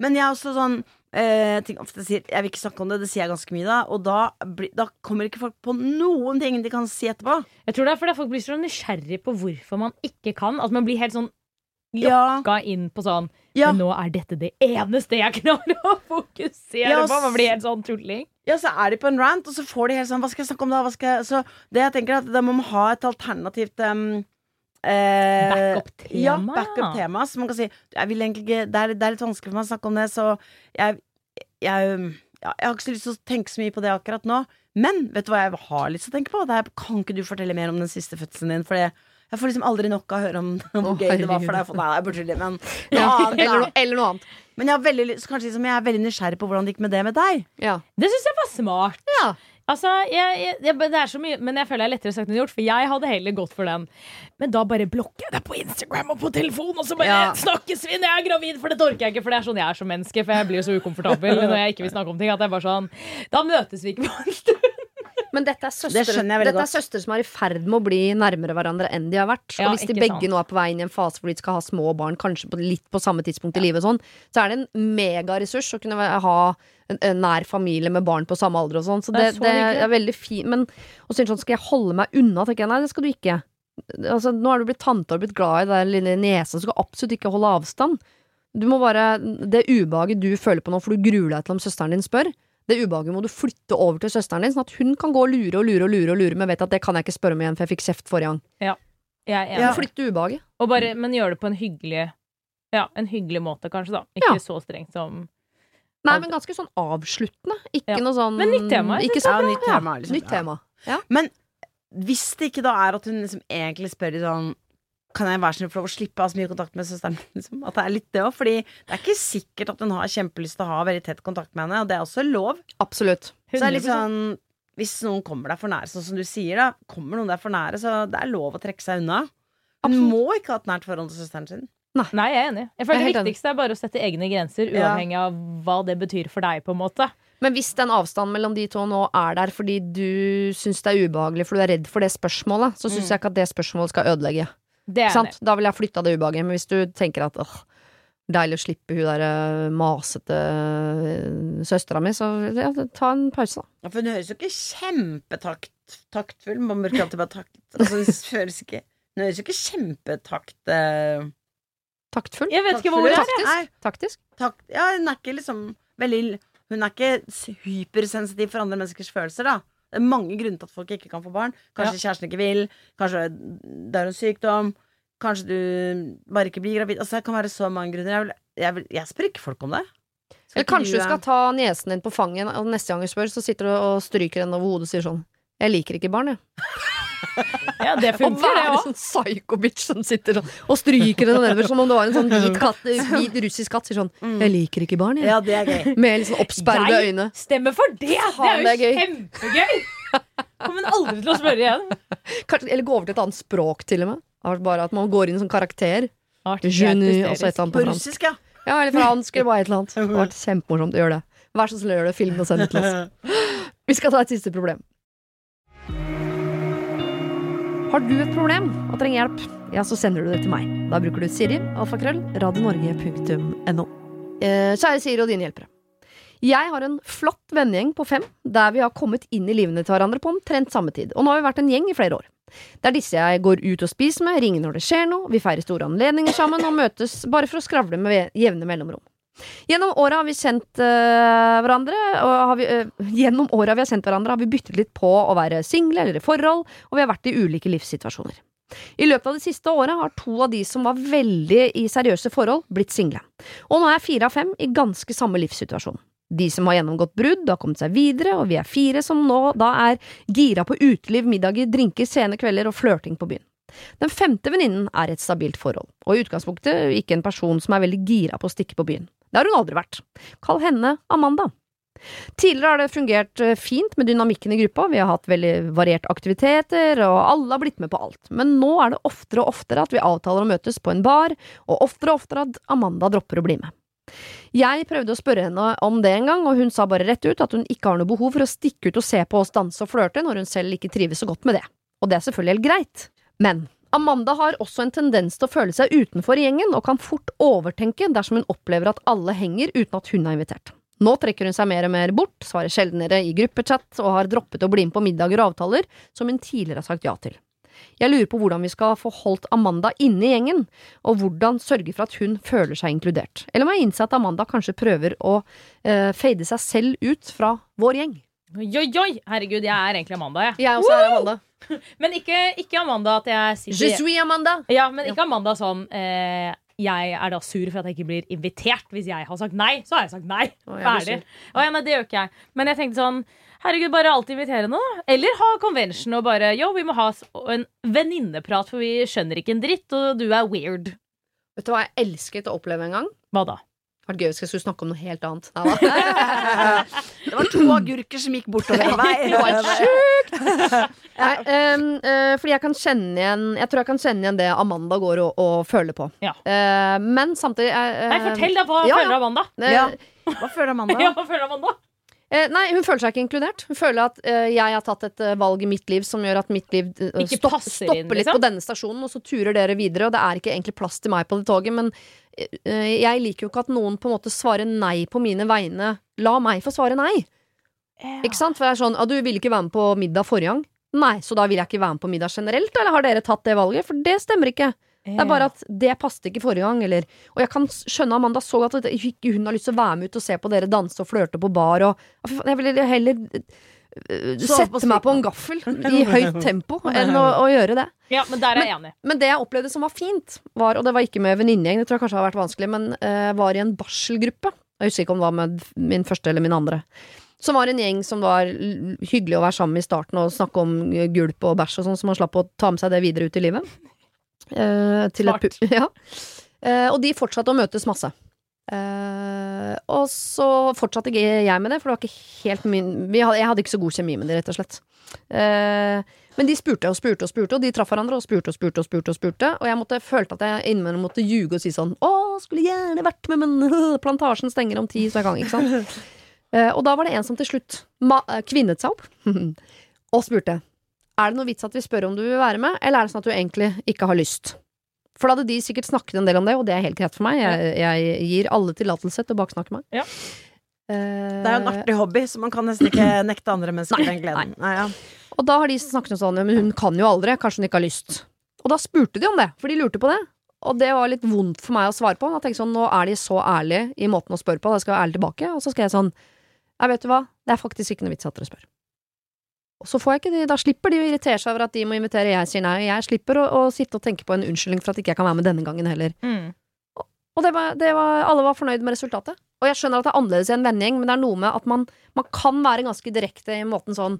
Men jeg er også sånn eh, ting sier Jeg vil ikke snakke om det, det sier jeg ganske mye da. Og da, bli, da kommer ikke folk på noen ting de kan si etterpå. Jeg tror det er fordi folk blir så nysgjerrig på hvorfor man ikke kan. At man blir helt sånn Ja, inn på sånn ja. Men nå er dette det eneste jeg klarer å fokusere Ja, på. Man blir helt sånn tulling. ja, så er de på en rant, og så får de helt sånn Hva skal jeg snakke om da? Så det jeg tenker er at da må man ha et alternativt um, eh, Backup-tema. Ja, backup-tema. Så man kan si jeg vil egentlig ikke, det, er, det er litt vanskelig for meg å snakke om det, så jeg, jeg, ja, jeg har ikke så lyst til å tenke så mye på det akkurat nå. Men vet du hva jeg har lyst til å tenke på? Det er, kan ikke du fortelle mer om den siste fødselen din? For jeg får liksom aldri nok av å høre om hvor gøy det var for deg. For, nei, jeg burde det, men noe Ja, annet, eller, noe, eller noe annet. Men jeg, har veldig, liksom, jeg er veldig nysgjerrig på hvordan det gikk med det med deg. Ja. Det syns jeg var smart. Ja. Altså, jeg, jeg, jeg, det er så mye, men jeg føler det er lettere sagt enn gjort, for jeg hadde heller gått for den. Men da bare blokker jeg deg på Instagram og på telefon, og så bare Ja. snakkes vi når jeg er gravid, for dette orker jeg ikke, for det er sånn jeg er som menneske, for jeg blir jo så ukomfortabel når jeg ikke vil snakke om ting, at jeg bare sånn Da møtes vi ikke på en stund. Men dette er, søstre, er søstre som er i ferd med å bli nærmere hverandre enn de har vært. Ja, og hvis de begge sant. nå er på vei inn i en fase hvor de skal ha små barn, kanskje på, litt på samme tidspunkt i livet, sånn, så er det en megaressurs å kunne ha en, en nær familie med barn på samme alder og sånn. Så Det det, er så det er veldig fint. Men å er sånn, skal jeg holde meg unna? Tenker jeg, nei, det skal du ikke. Altså, nå har du blitt tante og blitt glad i den lille niesa, så du skal absolutt ikke holde avstand. Du må bare, Det ubehaget du føler på nå, for du gruer deg til om søsteren din spør, det ubehaget må du flytte over til søsteren din, sånn at hun kan gå og lure og lure og lure, og lure men vet at det kan jeg ikke spørre om igjen, for jeg fikk kjeft forrige gang. Jeg er enig. Ja. Flytte ubehaget. Og bare, men gjør det på en hyggelig Ja, en hyggelig måte, kanskje, da. Ikke Ja. så strengt som Nei, men ganske sånn avsluttende. Ikke Ja. noe sånn Men nytt tema, Ikke så, bra. ja, tema, liksom. Nytt Ja. Men Hvis det ikke da er at hun liksom egentlig spør i sånn Kan jeg være snill få lov å slippe å ha så mye kontakt med søsteren min? Liksom? At det er litt det òg. Fordi det er ikke sikkert at hun har kjempelyst til å ha veldig tett kontakt med henne, og det er også lov. Absolutt. Så det er litt sånn Hvis noen kommer deg for nære, sånn som du sier, da. Kommer noen deg for nære, så det er lov å trekke seg unna. Hun Absolutt. må ikke ha et nært forhold til søsteren sin. Nei, jeg er enig. Jeg føler jeg Det enig. viktigste er bare å sette egne grenser, Ja. uavhengig av hva det betyr for deg. på en måte Men hvis den avstanden mellom de to nå er der fordi du syns det er ubehagelig, for du er redd for det spørsmålet, så syns Mm. jeg ikke at det spørsmålet skal ødelegge. Det er. Sant? Da vil jeg flytta det ubehaget. Men hvis du tenker at åh, deilig å slippe hun der eh, masete uh, søstera mi, så ja, ta en pause, da. Ja, for hun høres jo ikke kjempetaktfull. Man bruker alltid bare takt. Altså, hun høres ikke Hun høres jo ikke kjempetakt... eh, Taktfull. Jeg vet ikke hvor ordet er. Taktisk. takt, ja, hun er ikke liksom veldig Hun er ikke hypersensitiv for andre menneskers følelser, da. Det er mange grunner til at folk ikke kan få barn. Kanskje kjæresten ikke vil. Kanskje det er en sykdom. Kanskje du bare ikke blir gravid. Altså, det kan være så mange grunner. Jeg, vil, jeg, vil, jeg spør ikke folk om det. Skal Eller kanskje du eh, skal ta niesen din på fanget, og neste gang du spør, så sitter du og stryker henne over hodet og sier sånn Jeg liker ikke barn, jeg. Ja, det Å funker, det være òg. sånn psycho-bitch som sitter sånn og stryker henne nedover som om det var en sånn hvit, katt, hvit russisk katt. Sier sånn Mm. 'Jeg liker ikke barn, jeg'. Ja, det er gøy. Med sånn oppsperrede Jeg øyne. stemmer for det! Det Faen, det er jo kjempegøy! Kommer aldri til å spørre igjen. Kanskje, eller gå over til et annet språk, til og med. Bare at man går inn som karakter. Art, Geni, helt og så et eller annet På på fransk. russisk, ja. Ja, eller fransk, eller bare et eller annet. Det har vært kjempemorsomt. Gjør det. Vær så snill, gjør det. Film og send det til oss. Vi skal ta et siste problem. Har du et problem og trenger hjelp, ja, så sender du det til meg. Da bruker du Siri, alfakrøll, radionorge.no. Eh, kjære Siri og dine hjelpere. Jeg har en flott vennegjeng på fem, der vi har kommet inn i livene til hverandre på omtrent samme tid, og nå har vi vært en gjeng i flere år. Det er disse jeg går ut og spiser med, ringer når det skjer noe, vi feirer store anledninger sammen og møtes bare for å skravle med jevne mellomrom. Gjennom åra har vi kjent uh, hverandre og vi, uh, Gjennom åra vi har sendt hverandre, har vi byttet litt på å være single eller i forhold, og vi har vært i ulike livssituasjoner. I løpet av det siste året har to av de som var veldig i seriøse forhold, blitt single. Og nå er fire av fem i ganske samme livssituasjon. De som har gjennomgått brudd, har kommet seg videre, og vi er fire som nå da er gira på uteliv, middager, drinker, sene kvelder og flørting på byen. Den femte venninnen er et stabilt forhold, og i utgangspunktet ikke en person som er veldig gira på å stikke på byen. Det har hun aldri vært. Kall henne Amanda. Tidligere har det fungert eh, fint med dynamikken i gruppa, vi har hatt veldig varierte aktiviteter, og alle har blitt med på alt, men nå er det oftere og oftere at vi avtaler å møtes på en bar, og oftere og oftere at Amanda dropper å bli med. Jeg prøvde å spørre henne om det en gang, og hun sa bare rett ut at hun ikke har noe behov for å stikke ut og se på oss danse og flørte når hun selv ikke trives så godt med det. Og det er selvfølgelig helt greit. Men Amanda har også en tendens til å føle seg utenfor gjengen, og kan fort overtenke dersom hun opplever at alle henger uten at hun er invitert. Nå trekker hun seg mer og mer bort, svarer sjeldnere i gruppechat og har droppet å bli med på middager og avtaler som hun tidligere har sagt ja til. Jeg lurer på hvordan vi skal få holdt Amanda inne i gjengen, og hvordan sørge for at hun føler seg inkludert. Eller må jeg innse at Amanda kanskje prøver å eh, fade seg selv ut fra vår gjeng? Oi, oi! Herregud, jeg er egentlig Amanda, jeg. Jeg også er Amanda. Men ikke, ikke Amanda at jeg Je suis Amanda! Ja, men ikke Amanda sånn eh, Jeg er da sur for at jeg ikke blir invitert. Hvis jeg har sagt nei, så har jeg sagt nei. Å, jeg Ferdig. Å, ja, nei, det gjør ikke jeg. Men jeg tenkte sånn Herregud, bare alltid invitere da. Eller ha convention og bare Yo, vi må ha en venninneprat, for vi skjønner ikke en dritt, og du er weird. Vet du hva jeg elsket å oppleve en gang? Hva da? Var gøy hvis jeg skulle snakke om noe helt annet. Det var to agurker som gikk bortover en vei. Det var sjukt! Um, ehm, eh, fordi jeg kan kjenne igjen Jeg tror jeg kan kjenne igjen det Amanda går og, og føler på. Ja. Uh, men samtidig uh, Nei, fortell da, hva ja, føler Amanda? Ja. Hva føler Amanda? Ja, hva føler Amanda? eh, nei, hun føler seg ikke inkludert. Hun føler at eh, jeg har tatt et eh, valg i mitt liv som gjør at mitt liv eh, stopp, passer stopper inn, litt liksom? på denne stasjonen, og så turer dere videre, og det er ikke egentlig plass til meg på det toget. Men jeg liker jo ikke at noen på en måte svarer nei på mine vegne. La meg få svare nei. Ikke sant? For det er sånn, ah, du ville ikke være med på middag forrige gang. Nei, så da vil jeg ikke være med på middag generelt, eller har dere tatt det valget? For det stemmer ikke. Det er bare at det passet ikke forrige gang, eller Og jeg kan skjønne Amanda så at hun har lyst til å være med ut og se på dere danse og flørte på bar og Jeg ville heller sette meg på en gaffel i høyt tempo enn å, å gjøre det. Ja, men der er jeg enig. Men det jeg opplevde som var fint, var, og det var ikke med venninnegjeng, det tror jeg kanskje har vært vanskelig, men uh, var i en barselgruppe. Jeg husker ikke om det var med min første eller min andre. Som var en gjeng som var hyggelig å være sammen med i starten og snakke om eh, gulp og bæsj og sånn, så man slapp å ta med seg det videre ut i livet. Uh, til et Smart. pu- ja. Uh, og de fortsatte å møtes masse. Eh, og så fortsatte jeg med det, for det var ikke helt min vi hadde, Jeg hadde ikke så god kjemi med det, rett og slett. Uh, men de spurte og spurte og spurte, og de traff hverandre og spurte og spurte. Og spurte Og spurte Og jeg måtte, følte at jeg innimellom måtte ljuge og si sånn Å, skulle gjerne vært med, men øh, plantasjen stenger om ti, så jeg kan ikke. sant? Uh, og da var det en som til slutt kvinnet seg opp og spurte Er det noe vits at vi spør om du vil være med, eller er det sånn at du egentlig ikke har lyst? For da hadde de sikkert snakket en del om det, og det er helt greit for meg. Jeg, jeg gir alle tillatelse til å baksnakke meg. Ja. Eh, Det er jo en artig hobby, så man kan nesten ikke nekte andre mennesker Nei, den gleden. Nei, ja. Og da har de snakket om sånn, ja, men hun kan jo aldri, kanskje hun ikke har lyst. Og da spurte de om det, for de lurte på det. Og det var litt vondt for meg å svare på. Jeg tenkte sånn, Nå er de så ærlige i måten å spørre på, da skal jeg være ærlig tilbake. Og så skal jeg sånn jeg vet du hva, det er faktisk ikke noe vits at dere spør. Og så får jeg ikke de, Da slipper de å irritere seg over at de må invitere, jeg sier nei. Og jeg slipper å, å sitte og tenke på en unnskyldning for at ikke jeg kan være med denne gangen heller. Mm. Og det var, det var, alle var fornøyd med resultatet. Og jeg skjønner at det er annerledes i en vennegjeng, men det er noe med at man, man kan være ganske direkte i måten sånn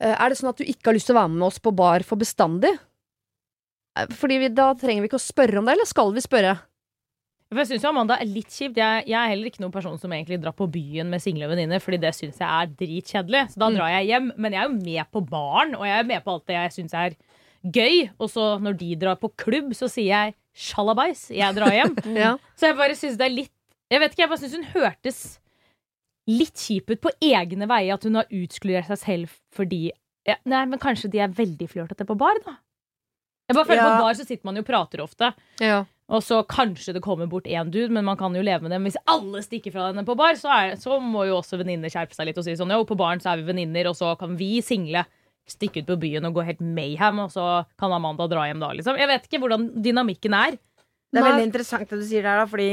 eh, Er det sånn at du ikke har lyst til å være med oss på bar for bestandig? Eh, Fordi vi, da trenger vi ikke å spørre om det, eller skal vi spørre? For jeg syns Amanda er litt kjipt. Jeg, jeg er heller ikke noen person som egentlig drar på byen med single venninner, Fordi det syns jeg er dritkjedelig. Så da Mm. drar jeg hjem. Men jeg er jo med på baren, og jeg er med på alt det jeg syns er gøy. Og så når de drar på klubb, så sier jeg sjalabais, jeg drar hjem. Ja. Så jeg bare syns det er litt Jeg vet ikke, jeg bare syns hun hørtes litt kjip ut på egne veier. At hun har utskludert seg selv fordi ja, Nei, men kanskje de er veldig flørtete på bar, da. Jeg bare føler Ja. På bar så sitter man jo og prater ofte. ja. Og så kanskje det kommer bort én dude, men man kan jo leve med det. Men hvis alle stikker fra henne på bar, så, er, så må jo også venninner skjerpe seg litt og si sånn Jo, på baren så er vi venninner, og så kan vi single stikke ut på byen og gå helt mayhem, og så kan Amanda dra hjem da, liksom. Jeg vet ikke hvordan dynamikken er. Det er veldig interessant det du sier der, da, fordi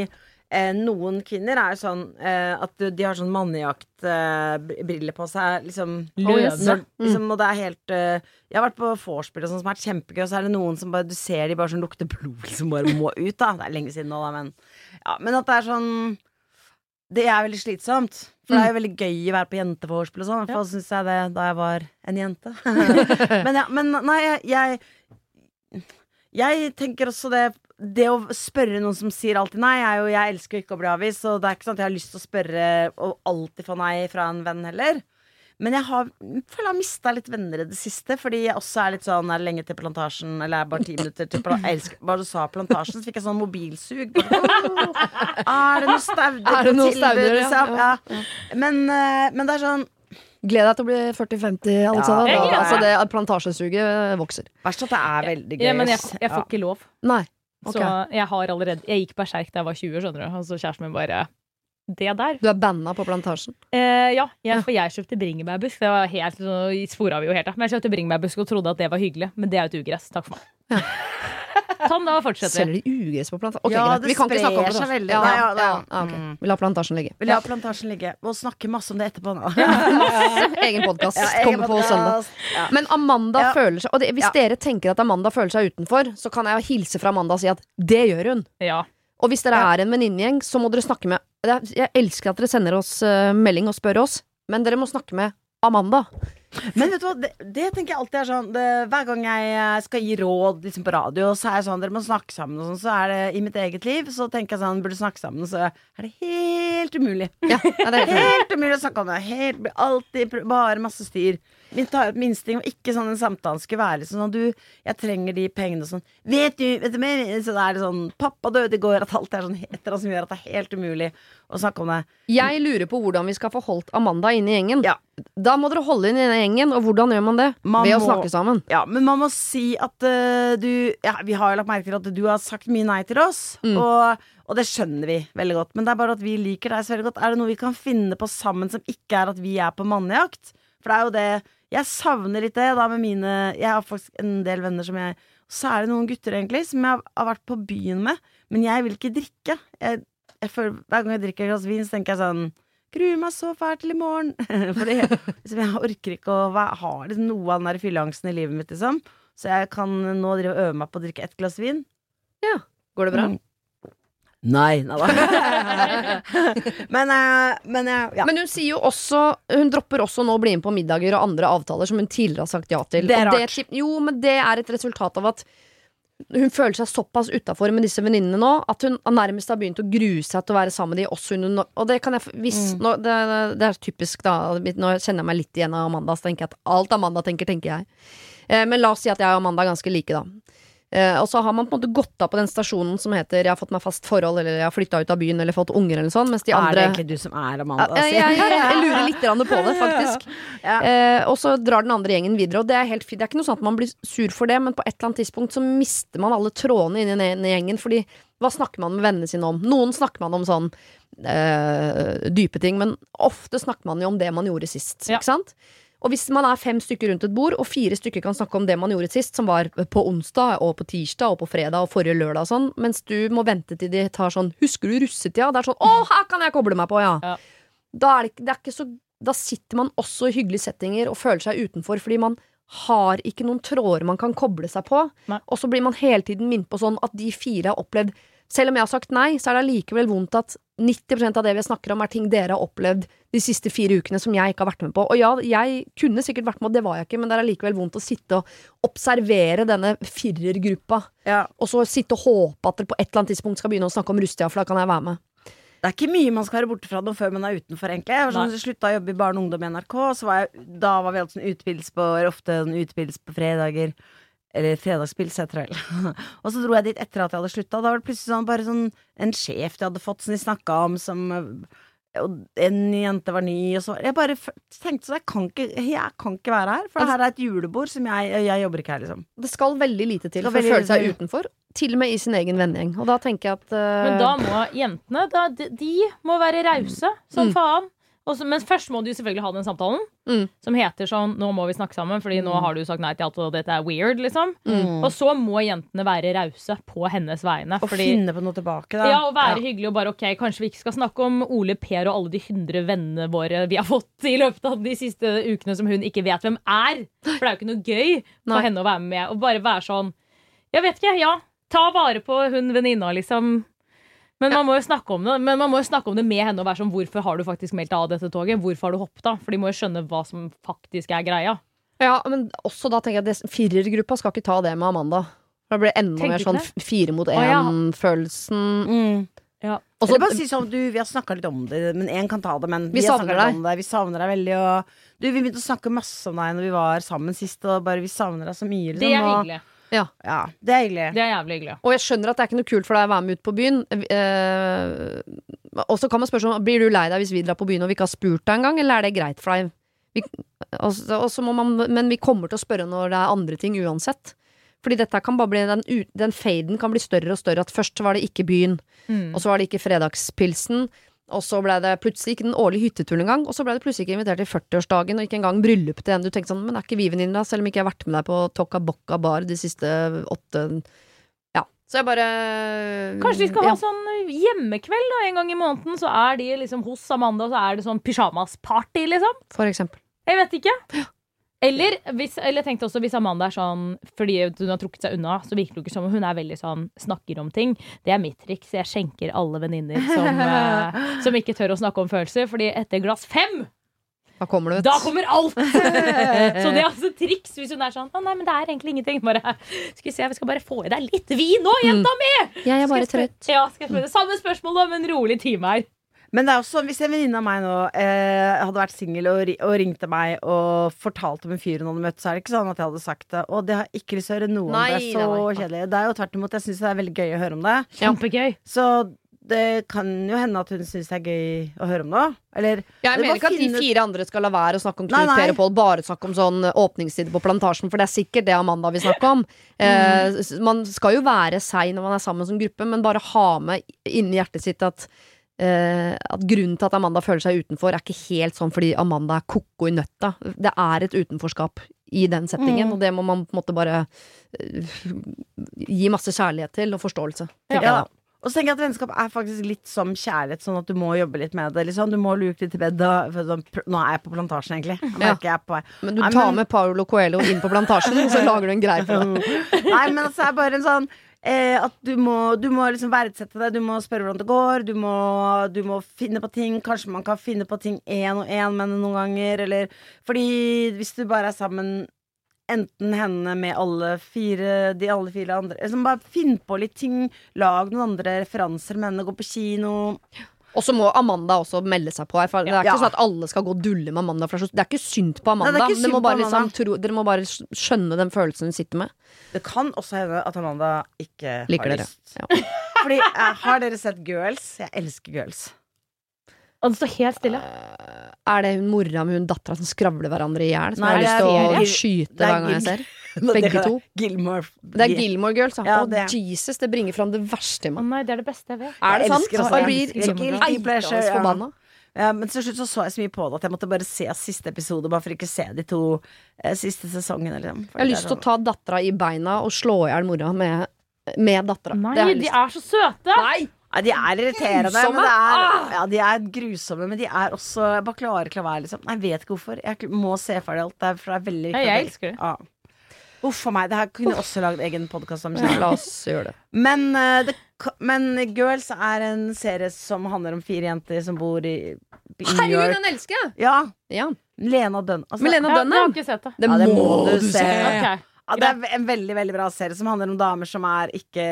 noen kvinner er sånn eh, at de har sånn mannejaktbriller på seg. Liksom, Løse. Når, liksom, og det er helt eh, Jeg har vært på vorspiel sånn som har vært kjempegøy, og så er det noen som bare Du ser de bare sånn lukter blod som bare må ut, da. Det er lenge siden nå, da, men Ja, men at det er sånn Det er veldig slitsomt. For det er jo veldig gøy å være på jentevorspiel og sånn. I hvert fall syns jeg det da jeg var en jente. men ja, men nei, jeg, jeg Jeg tenker også det Det å spørre noen som sier alltid nei, er jo Jeg elsker ikke å bli avvist, og det er ikke sånn at jeg har lyst til å spørre og alltid få nei fra en venn heller. Men jeg har, føler jeg har mista litt venner i det siste, fordi jeg også er litt sånn Er det lenge til plantasjen, eller er det bare ti minutter til plantasjen? Jeg elsker Bare du sa plantasjen, så fikk jeg sånn mobilsug. Bare, oh, er det noe stauder Er det noe stauder, ja, liksom? ja, Ja. Men, eh, men det er sånn Gled deg til å bli 40-50, Alexander. Ja, jeg altså. Plantasjesuget vokser. Verst at det er veldig gøy. Ja, men jeg, jeg får ikke lov. Nei. Ok. Så jeg har allerede Jeg gikk berserk da jeg var 20, skjønner du. Og så kjæresten min bare Det der? Du er banna på Plantasjen. Eh, ja, jeg, for jeg kjøpte bringebærbusk. Det var helt så vi jo helt av. Men jeg kjøpte bringebærbusk og trodde at det var hyggelig. Men det er jo et ugress. Takk for meg. sånn, da fortsetter vi. Selger de ugress på Plantasjen? Okay, Ja, det Vi kan ikke snakke om sprer seg Plantasjen. veldig. Ja, ja, ja, ja, ja. ja, ok. Mm. Vi lar Plantasjen ligge. Vi lar plantasjen ligge og snakke masse om det etterpå nå. Egen podkast kommer på søndag. Ja. Men Amanda Ja. føler seg Og det, hvis Ja. dere tenker at Amanda føler seg utenfor, så kan jeg hilse fra Amanda og si at det gjør hun. Ja. Og hvis dere Ja. er en venninnegjeng, så må dere snakke med Jeg jeg elsker at dere sender oss eh, melding og spør oss, men dere må snakke med Amanda. Men vet du hva, det, det tenker jeg alltid er sånn det, Hver gang jeg eh, skal gi råd liksom på radio, så er jeg sånn Dere må snakke sammen og sånn. Så er det i mitt eget liv, så tenker jeg sånn Burde snakke sammen, så er det helt umulig. Ja, det er helt. Helt umulig å snakke om det. Helt, alltid bare masse styr. Min tar var ikke sånn en samtale skulle være sånn Du, jeg trenger de pengene og sånn. Vet du, vet du mer? Så det er sånn Pappa døde i går, at alt er sånn etter som gjør at det er helt umulig å snakke om det. Jeg lurer på hvordan vi skal få holdt Amanda inne i gjengen. Ja. Da må dere holde inn i denne gjengen, og hvordan gjør man det? Man Ved å må- snakke sammen. Ja, men man må si at uh, du Ja, vi har jo lagt merke til at du har sagt mye nei til oss, Mm. og, og det skjønner vi veldig godt. Men det er bare at vi liker deg så veldig godt. Er det noe vi kan finne på sammen som ikke er at vi er på mannejakt? For det er jo det Jeg savner litt det da med mine Jeg har faktisk en del venner som jeg Særlig noen gutter, egentlig, som jeg har- vært på byen med. Men jeg vil ikke drikke. Jeg, jeg føler, hver gang jeg drikker et glass vin, så tenker jeg sånn Gruer meg så fælt til i morgen. Fordi liksom, jeg orker ikke å ha liksom, noe av den der fylleangsten i livet mitt, liksom. Så jeg kan nå drive og øve meg på å drikke ett glass vin. Ja, Går det bra? Mm. Nei, nei da. men, eh, men eh, ja. Men hun sier jo også Hun dropper også nå å bli med på middager og andre avtaler som hun tidligere har sagt ja til. Det er rart. Det, jo, men det er et resultat av at hun føler seg såpass utafor med disse venninnene nå at hun nærmest har begynt å grue seg til å være sammen med de også under Og det kan jeg hvis, Mm. nå, det, det er typisk, da. Nå kjenner jeg meg litt igjen av Amanda, så tenker jeg at alt Amanda tenker, tenker jeg. Eh, men la oss si at jeg og Amanda er ganske like, da. Eh, og så har man på en måte gått av på den stasjonen som heter 'jeg har fått meg fast forhold', eller 'jeg har flytta ut av byen', eller 'fått unger', eller sånn, mens de Er det egentlig du som er Amanda? ja, jeg, jeg, jeg lurer litt på det, faktisk. Ja. Eh, og så drar den andre gjengen videre, og det er helt fint. Det er ikke noe sånn at man blir sur for det, men på et eller annet tidspunkt så mister man alle trådene inni den gjengen, fordi hva snakker man med vennene sine om? Noen snakker man om sånn eh, dype ting, men ofte snakker man jo om det man gjorde sist, Ja. ikke sant? Og hvis man er fem stykker rundt et bord, og fire stykker kan snakke om det man gjorde sist, som var på onsdag og på tirsdag og på fredag og forrige lørdag og sånn, mens du må vente til de tar sånn 'Husker du russetida?' Det er sånn 'Å, her kan jeg koble meg på', ja. Ja. Da, er det, det ikke så, da sitter man også i hyggelige settinger og føler seg utenfor fordi man har ikke noen tråder man kan koble seg på. Nei. Og så blir man hele tiden minnet på sånn at de fire har opplevd Selv om jeg har sagt nei, så er det allikevel vondt at 90% av det vi snakker om, er ting dere har opplevd de siste fire ukene som jeg ikke har vært med på. Og ja, jeg kunne sikkert vært med, og det var jeg ikke, men det er allikevel vondt å sitte og observere denne firergruppa, Ja. og så sitte og håpe at dere på et eller annet tidspunkt skal begynne å snakke om Rustia, for da kan jeg være med. Det er ikke mye man skal være borte fra noe før man er utenfor, egentlig. Jeg var sånn, slutta å jobbe i barne og ungdom i NRK, så var jeg, da var vi alltid sånn utepils på, ofte en utpils på fredager. Eller fredagspils, heter det vel. og så dro jeg dit etter at jeg hadde slutta. Da var det plutselig sånn, bare sånn en sjef de hadde fått, som de snakka om, som Og en jente var ny, og så Jeg bare tenkte sånn, jeg kan ikke, jeg kan ikke være her. For det her er et julebord som jeg Jeg jobber ikke her, liksom. Det skal veldig lite til for å føle seg utenfor, til og med i sin egen vennegjeng. Og da tenker jeg at uh... Men da må jentene da, de, de må være rause som Mm. faen. Og så- men først må du jo selvfølgelig ha den samtalen Mm. som heter sånn Nå må vi snakke sammen, Fordi nå har du sagt nei til alt, og dette er weird, liksom. Mm. Og så må jentene være rause på hennes vegne. Og Fordi, finne på noe tilbake, da. ja, og være hyggelig og bare ok, kanskje vi ikke skal snakke om Ole Per og alle de hundre vennene våre vi har fått i løpet av de siste ukene som hun ikke vet hvem er. For det er jo ikke noe gøy for Nei. henne å være med. Og bare være sånn Jeg vet ikke, ja. Ta vare på hun venninna, liksom. Men man må jo snakke om det Men man må jo snakke om det med henne og være sånn Hvorfor har du faktisk meldt deg av dette toget? Hvorfor har du hoppet av? For de må jo skjønne hva som faktisk er greia. Ja, men også da tenker jeg at det- firergruppa skal ikke ta det med Amanda. Da blir det enda tenker mer sånn fire mot ja. én-følelsen. Mm. Ja. Og så- Eller bare si sånn, du, vi har snakka litt om det, men én kan ta det. Men Vi vi savner deg. Om det. Vi savner deg veldig. Og du, vi begynte å snakke masse om deg når vi var sammen sist, og bare vi savner deg så mye. Liksom, Det er og- hyggelig. Ja, det er hyggelig. Det er jævlig hyggelig. Og jeg skjønner at det er ikke noe kult for deg å være med ut på byen. Eh, og så kan man spørre sånn Blir du lei deg hvis vi drar på byen og vi ikke har spurt deg engang, eller er det greit for deg? Vi, også, også må man, men vi kommer til å spørre når det er andre ting uansett. Fordi dette kan bare bli den, den faden kan bli større og større. At først var det ikke byen, Mm. og så var det ikke fredagspilsen. Og så ble det plutselig ikke den årlige hytteturen engang. Og så ble det plutselig ikke invitert til 40-årsdagen, og ikke engang bryllup til en du tenkte sånn Men er ikke vi venninner? Selv om ikke jeg har vært med deg på Tokka Bokka bar de siste åtte Ja. Så jeg bare Kanskje vi skal ja. ha sånn hjemmekveld da, en gang i måneden. Så er de liksom hos Amanda, og så er det sånn pysjamasparty, liksom. For eksempel. Jeg vet ikke. Eller, hvis, eller jeg tenkte også hvis Amanda er sånn fordi hun har trukket seg unna, så virker det ikke som hun er veldig sånn snakker om ting. Det er mitt triks. Jeg skjenker alle venninner som, eh, som ikke tør å snakke om følelser. Fordi etter glass fem, Da kommer det, da kommer alt! så det er altså triks hvis hun er sånn Å nei, men det er egentlig ingenting. Bare, skal vi se, vi skal bare få i deg litt vin nå, jenta mi! Jeg er bare trøtt. Ja, skal jeg spørre Samme spørsmål om en rolig time her. Men det er også, hvis en venninne av meg nå eh, hadde vært singel og, ri- og ringte meg og fortalte om en fyr hun hadde møtt, så er det ikke sånn at jeg hadde sagt det. Og det har ikke lyst til å høre noe om. Det er så kjedelig. Det er jo tvert imot. Jeg syns det er veldig gøy å høre om det. Kjempegøy. Så det kan jo hende at hun syns det er gøy å høre om det. Eller Jeg mener ikke at de fire andre skal la være å snakke om Knut. Per og Pål, bare snakke om sånn åpningstider på Plantasjen, for det er sikkert det Amanda vil snakke om. Eh, Mm. s- man skal jo være seig når man er sammen som gruppe, men bare ha med inni hjertet sitt at eh, at grunnen til at Amanda føler seg utenfor, er ikke helt sånn fordi Amanda er ko-ko i nøtta. Det er et utenforskap i den settingen, Mm. og det må man på en måte bare uh, gi masse kjærlighet til, og forståelse. Ja. da. Og så tenker jeg at vennskap er faktisk litt som kjærlighet, sånn at du må jobbe litt med det. Liksom. Du må luke litt i bedet. Sånn, nå er jeg på plantasjen, egentlig. Ja. jeg på. Men du tar men- med Paulo Coelho inn på Plantasjen, og så lager du en greie for det. Nei, men altså, det er bare en sånn eh, at du må, du må liksom verdsette det. Du må spørre hvordan det går. Du må, du må finne på ting. Kanskje man kan finne på ting én og én, men noen ganger. Eller Fordi hvis du bare er sammen Enten henne med alle fire De alle fire andre liksom Bare finn på litt ting. Lag noen andre referanser med henne. Gå på kino. Og så må Amanda også melde seg på her. For det er Ja. ikke sånn at alle skal gå og dulle med Amanda. For det er ikke synd på Nei, Amanda. det er ikke Dere må, synd på bare, Amanda. liksom, tro, dere må bare skjønne den følelsen hun sitter med. Det kan også hende at Amanda ikke Liker har lyst. Ja. Fordi eh, Har dere sett Girls? Jeg elsker Girls. Og det står helt stille. Uh, Er det hun mora med hun dattera som skravler hverandre i hjel? Som Nei, jeg har lyst til å skyte er hver gang jeg ser? Begge to. Gilmore. Det er Gilmore Girls, ja. Ja, Å, Jesus, det bringer fram det verste i Å meg. nei, det er det beste jeg vet. Er det Jeg sant? jeg blir guilty pleasure, eitrende ja. forbanna. Ja, men til slutt så, så jeg så mye på det at jeg måtte bare se siste episode, bare for ikke å se de to eh, siste sesongene. Liksom. Jeg har lyst til å ta dattera i beina og slå i hjel mora med, med dattera. Nei, Det har jeg de lyst er så søte! Nei! Ja, de er irriterende, Grusomme! men det er, ja, de er grusomme, men de er også Jeg bare klarer ikke å være, liksom. Jeg vet ikke hvorfor. Jeg må se ferdig alt. Det er, for det er veldig Ja, jeg elsker det. Ja. Uff a meg. Det her kunne jeg også lagd egen podkast om. La oss gjøre det. Men, uh, det, men Girls er en serie som handler om fire jenter som bor i, i New Herregud, York. den elsker jeg! Ja. Ja. Lena Dunn. Altså, Lena Ja, jeg har ikke sett det. Det Ja, det må du se! Ok. Ja, det er en veldig veldig bra serie som handler om damer som er ikke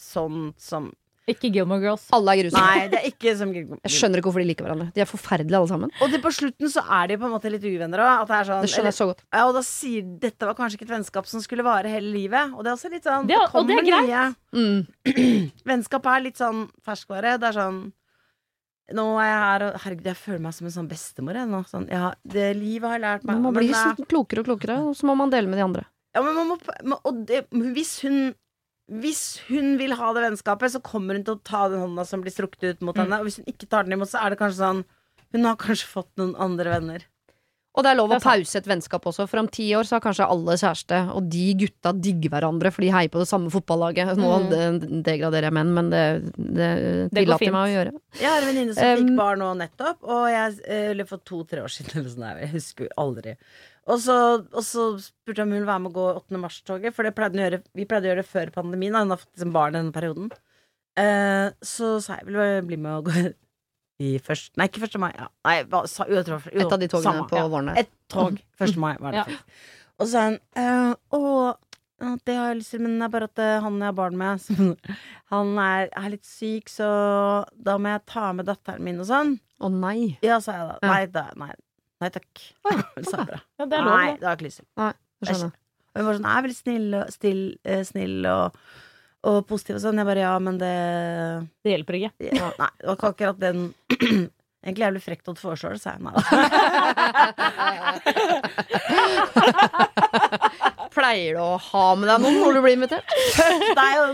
sånn som Ikke Gilmore Girls. Alle er grusomme. Nei, det er ikke som Jeg skjønner ikke hvorfor de liker hverandre. De er forferdelige alle sammen. Og det, på slutten så er de på en måte litt uvenner òg. Sånn, Det skjønner jeg så godt. ja, og da sier dette var kanskje ikke et vennskap som skulle vare hele livet. Og det er også litt sånn Det er- og det er greit. nye. Mm. Vennskap er litt sånn ferskvare. Det er sånn Nå er jeg her, og herregud, jeg føler meg som en sånn bestemor. Jeg. Sånn, ja, det livet har lært meg Man blir men, eh, sånn klokere og klokere, og så må man dele med de andre. Ja, men må- og det, hvis hun Hvis hun vil ha det vennskapet, så kommer hun til å ta den hånda som blir strukket ut mot Mm. henne. Og hvis hun ikke tar den imot, så er det kanskje sånn Hun har kanskje fått noen andre venner. Og det er lov å pause et vennskap også, for om ti år så har kanskje alle kjæreste, og de gutta digger hverandre, for de heier på det samme fotballaget. Nå Mm. degraderer jeg menn, men det, det, Det tillater meg å gjøre. Jeg har en venninne som Um, fikk barn nå nettopp, og jeg, eh, eller for to-tre år siden. Eller sånn jeg husker aldri. Og så, og så spurte jeg om hun ville være med å gå 8. mars-toget, for det pleide hun å gjøre, vi pleide å gjøre det før pandemien. Da. Hun har fått liksom barn denne perioden. Eh, så sa jeg vil du bli med og gå i først Nei, ikke 1. mai. Ja. Nei, hva, sa, jo, tror, jo, Et av de togene samme, på ja. våren. Et tog 1. mai var det. Ja. Og så sa hun eh, Å, Det har jeg lyst til, men det er bare at eh, han jeg har barn med, som, han er, er litt syk, så da må jeg ta med datteren min og sånn. Å nei. Ja, sa jeg da. Ja. Nei, da, nei, nei takk. Sa jeg. Ja, det er lov, Nei, det. har jeg ikke lyst til. Jeg hun var sånn, er veldig snill og, still, eh, snill og, og positiv og sånn. Jeg bare, ja, men det Det hjelper ikke. ja, Nei, det var ikke akkurat den Egentlig jævlig frekt å foreslå det, sa jeg. Nei da. Pleier du å ha med deg noen når du blir invitert? Det er jo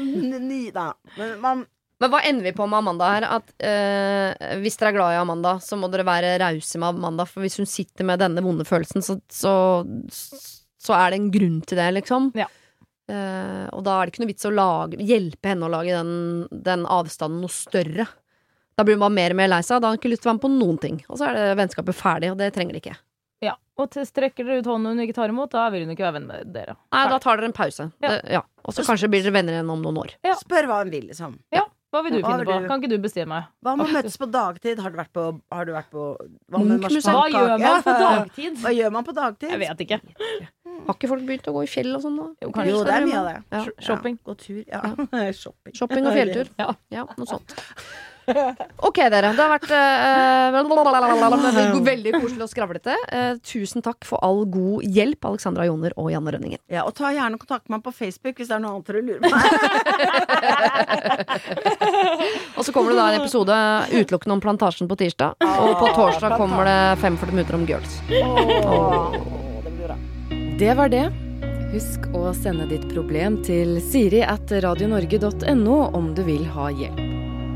ny, da. Men man Men hva ender vi på med Amanda her? At eh, Hvis dere er glad i Amanda, så må dere være rause med Amanda. For hvis hun sitter med denne vonde følelsen, så, så, så er det en grunn til det, liksom. Ja. Eh, og da er det ikke noe vits å lage, hjelpe henne å lage den, den avstanden noe større. Da blir hun bare mer og mer lei seg, da har hun ikke lyst til å være med på noen ting. Og så er det vennskapet ferdig, og det trenger de ikke. Ja. Og til strekker dere ut hånden hun ikke tar imot, da vil hun ikke være venn med dere. Nei, da tar dere en pause. Ja. Det, ja. Og så kanskje blir dere venner igjen om noen år. Ja. spør hva hun vil, liksom. Hva vil du Hva finne på? du- Kan ikke du bestemme? Hva med å møtes på dagtid? Har du vært på, har du vært på Hva. Hva gjør man på dagtid? Hva gjør man på dagtid? Jeg vet ikke. Har ikke folk begynt å gå i fjell og sånn? da? Jo, kanskje. Jo, det er mye av det. Ja. Shopping. Ja, gå tur. Ja. Shopping. Shopping og fjelltur. Ja. Ja, noe sånt. Ok, dere. Det har vært uh, veldig koselig og skravlete. Uh, tusen takk for all god hjelp, Alexandra Joner og Janne Rønningen. Ja, og ta gjerne kontakt med meg på Facebook hvis det er noe annet dere lurer på. Og så kommer det da en episode utelukkende om Plantasjen på tirsdag. Og på torsdag kommer det 45 minutter om girls. Det var det. Husk å sende ditt problem til siri at radionorge.no om du vil ha hjelp.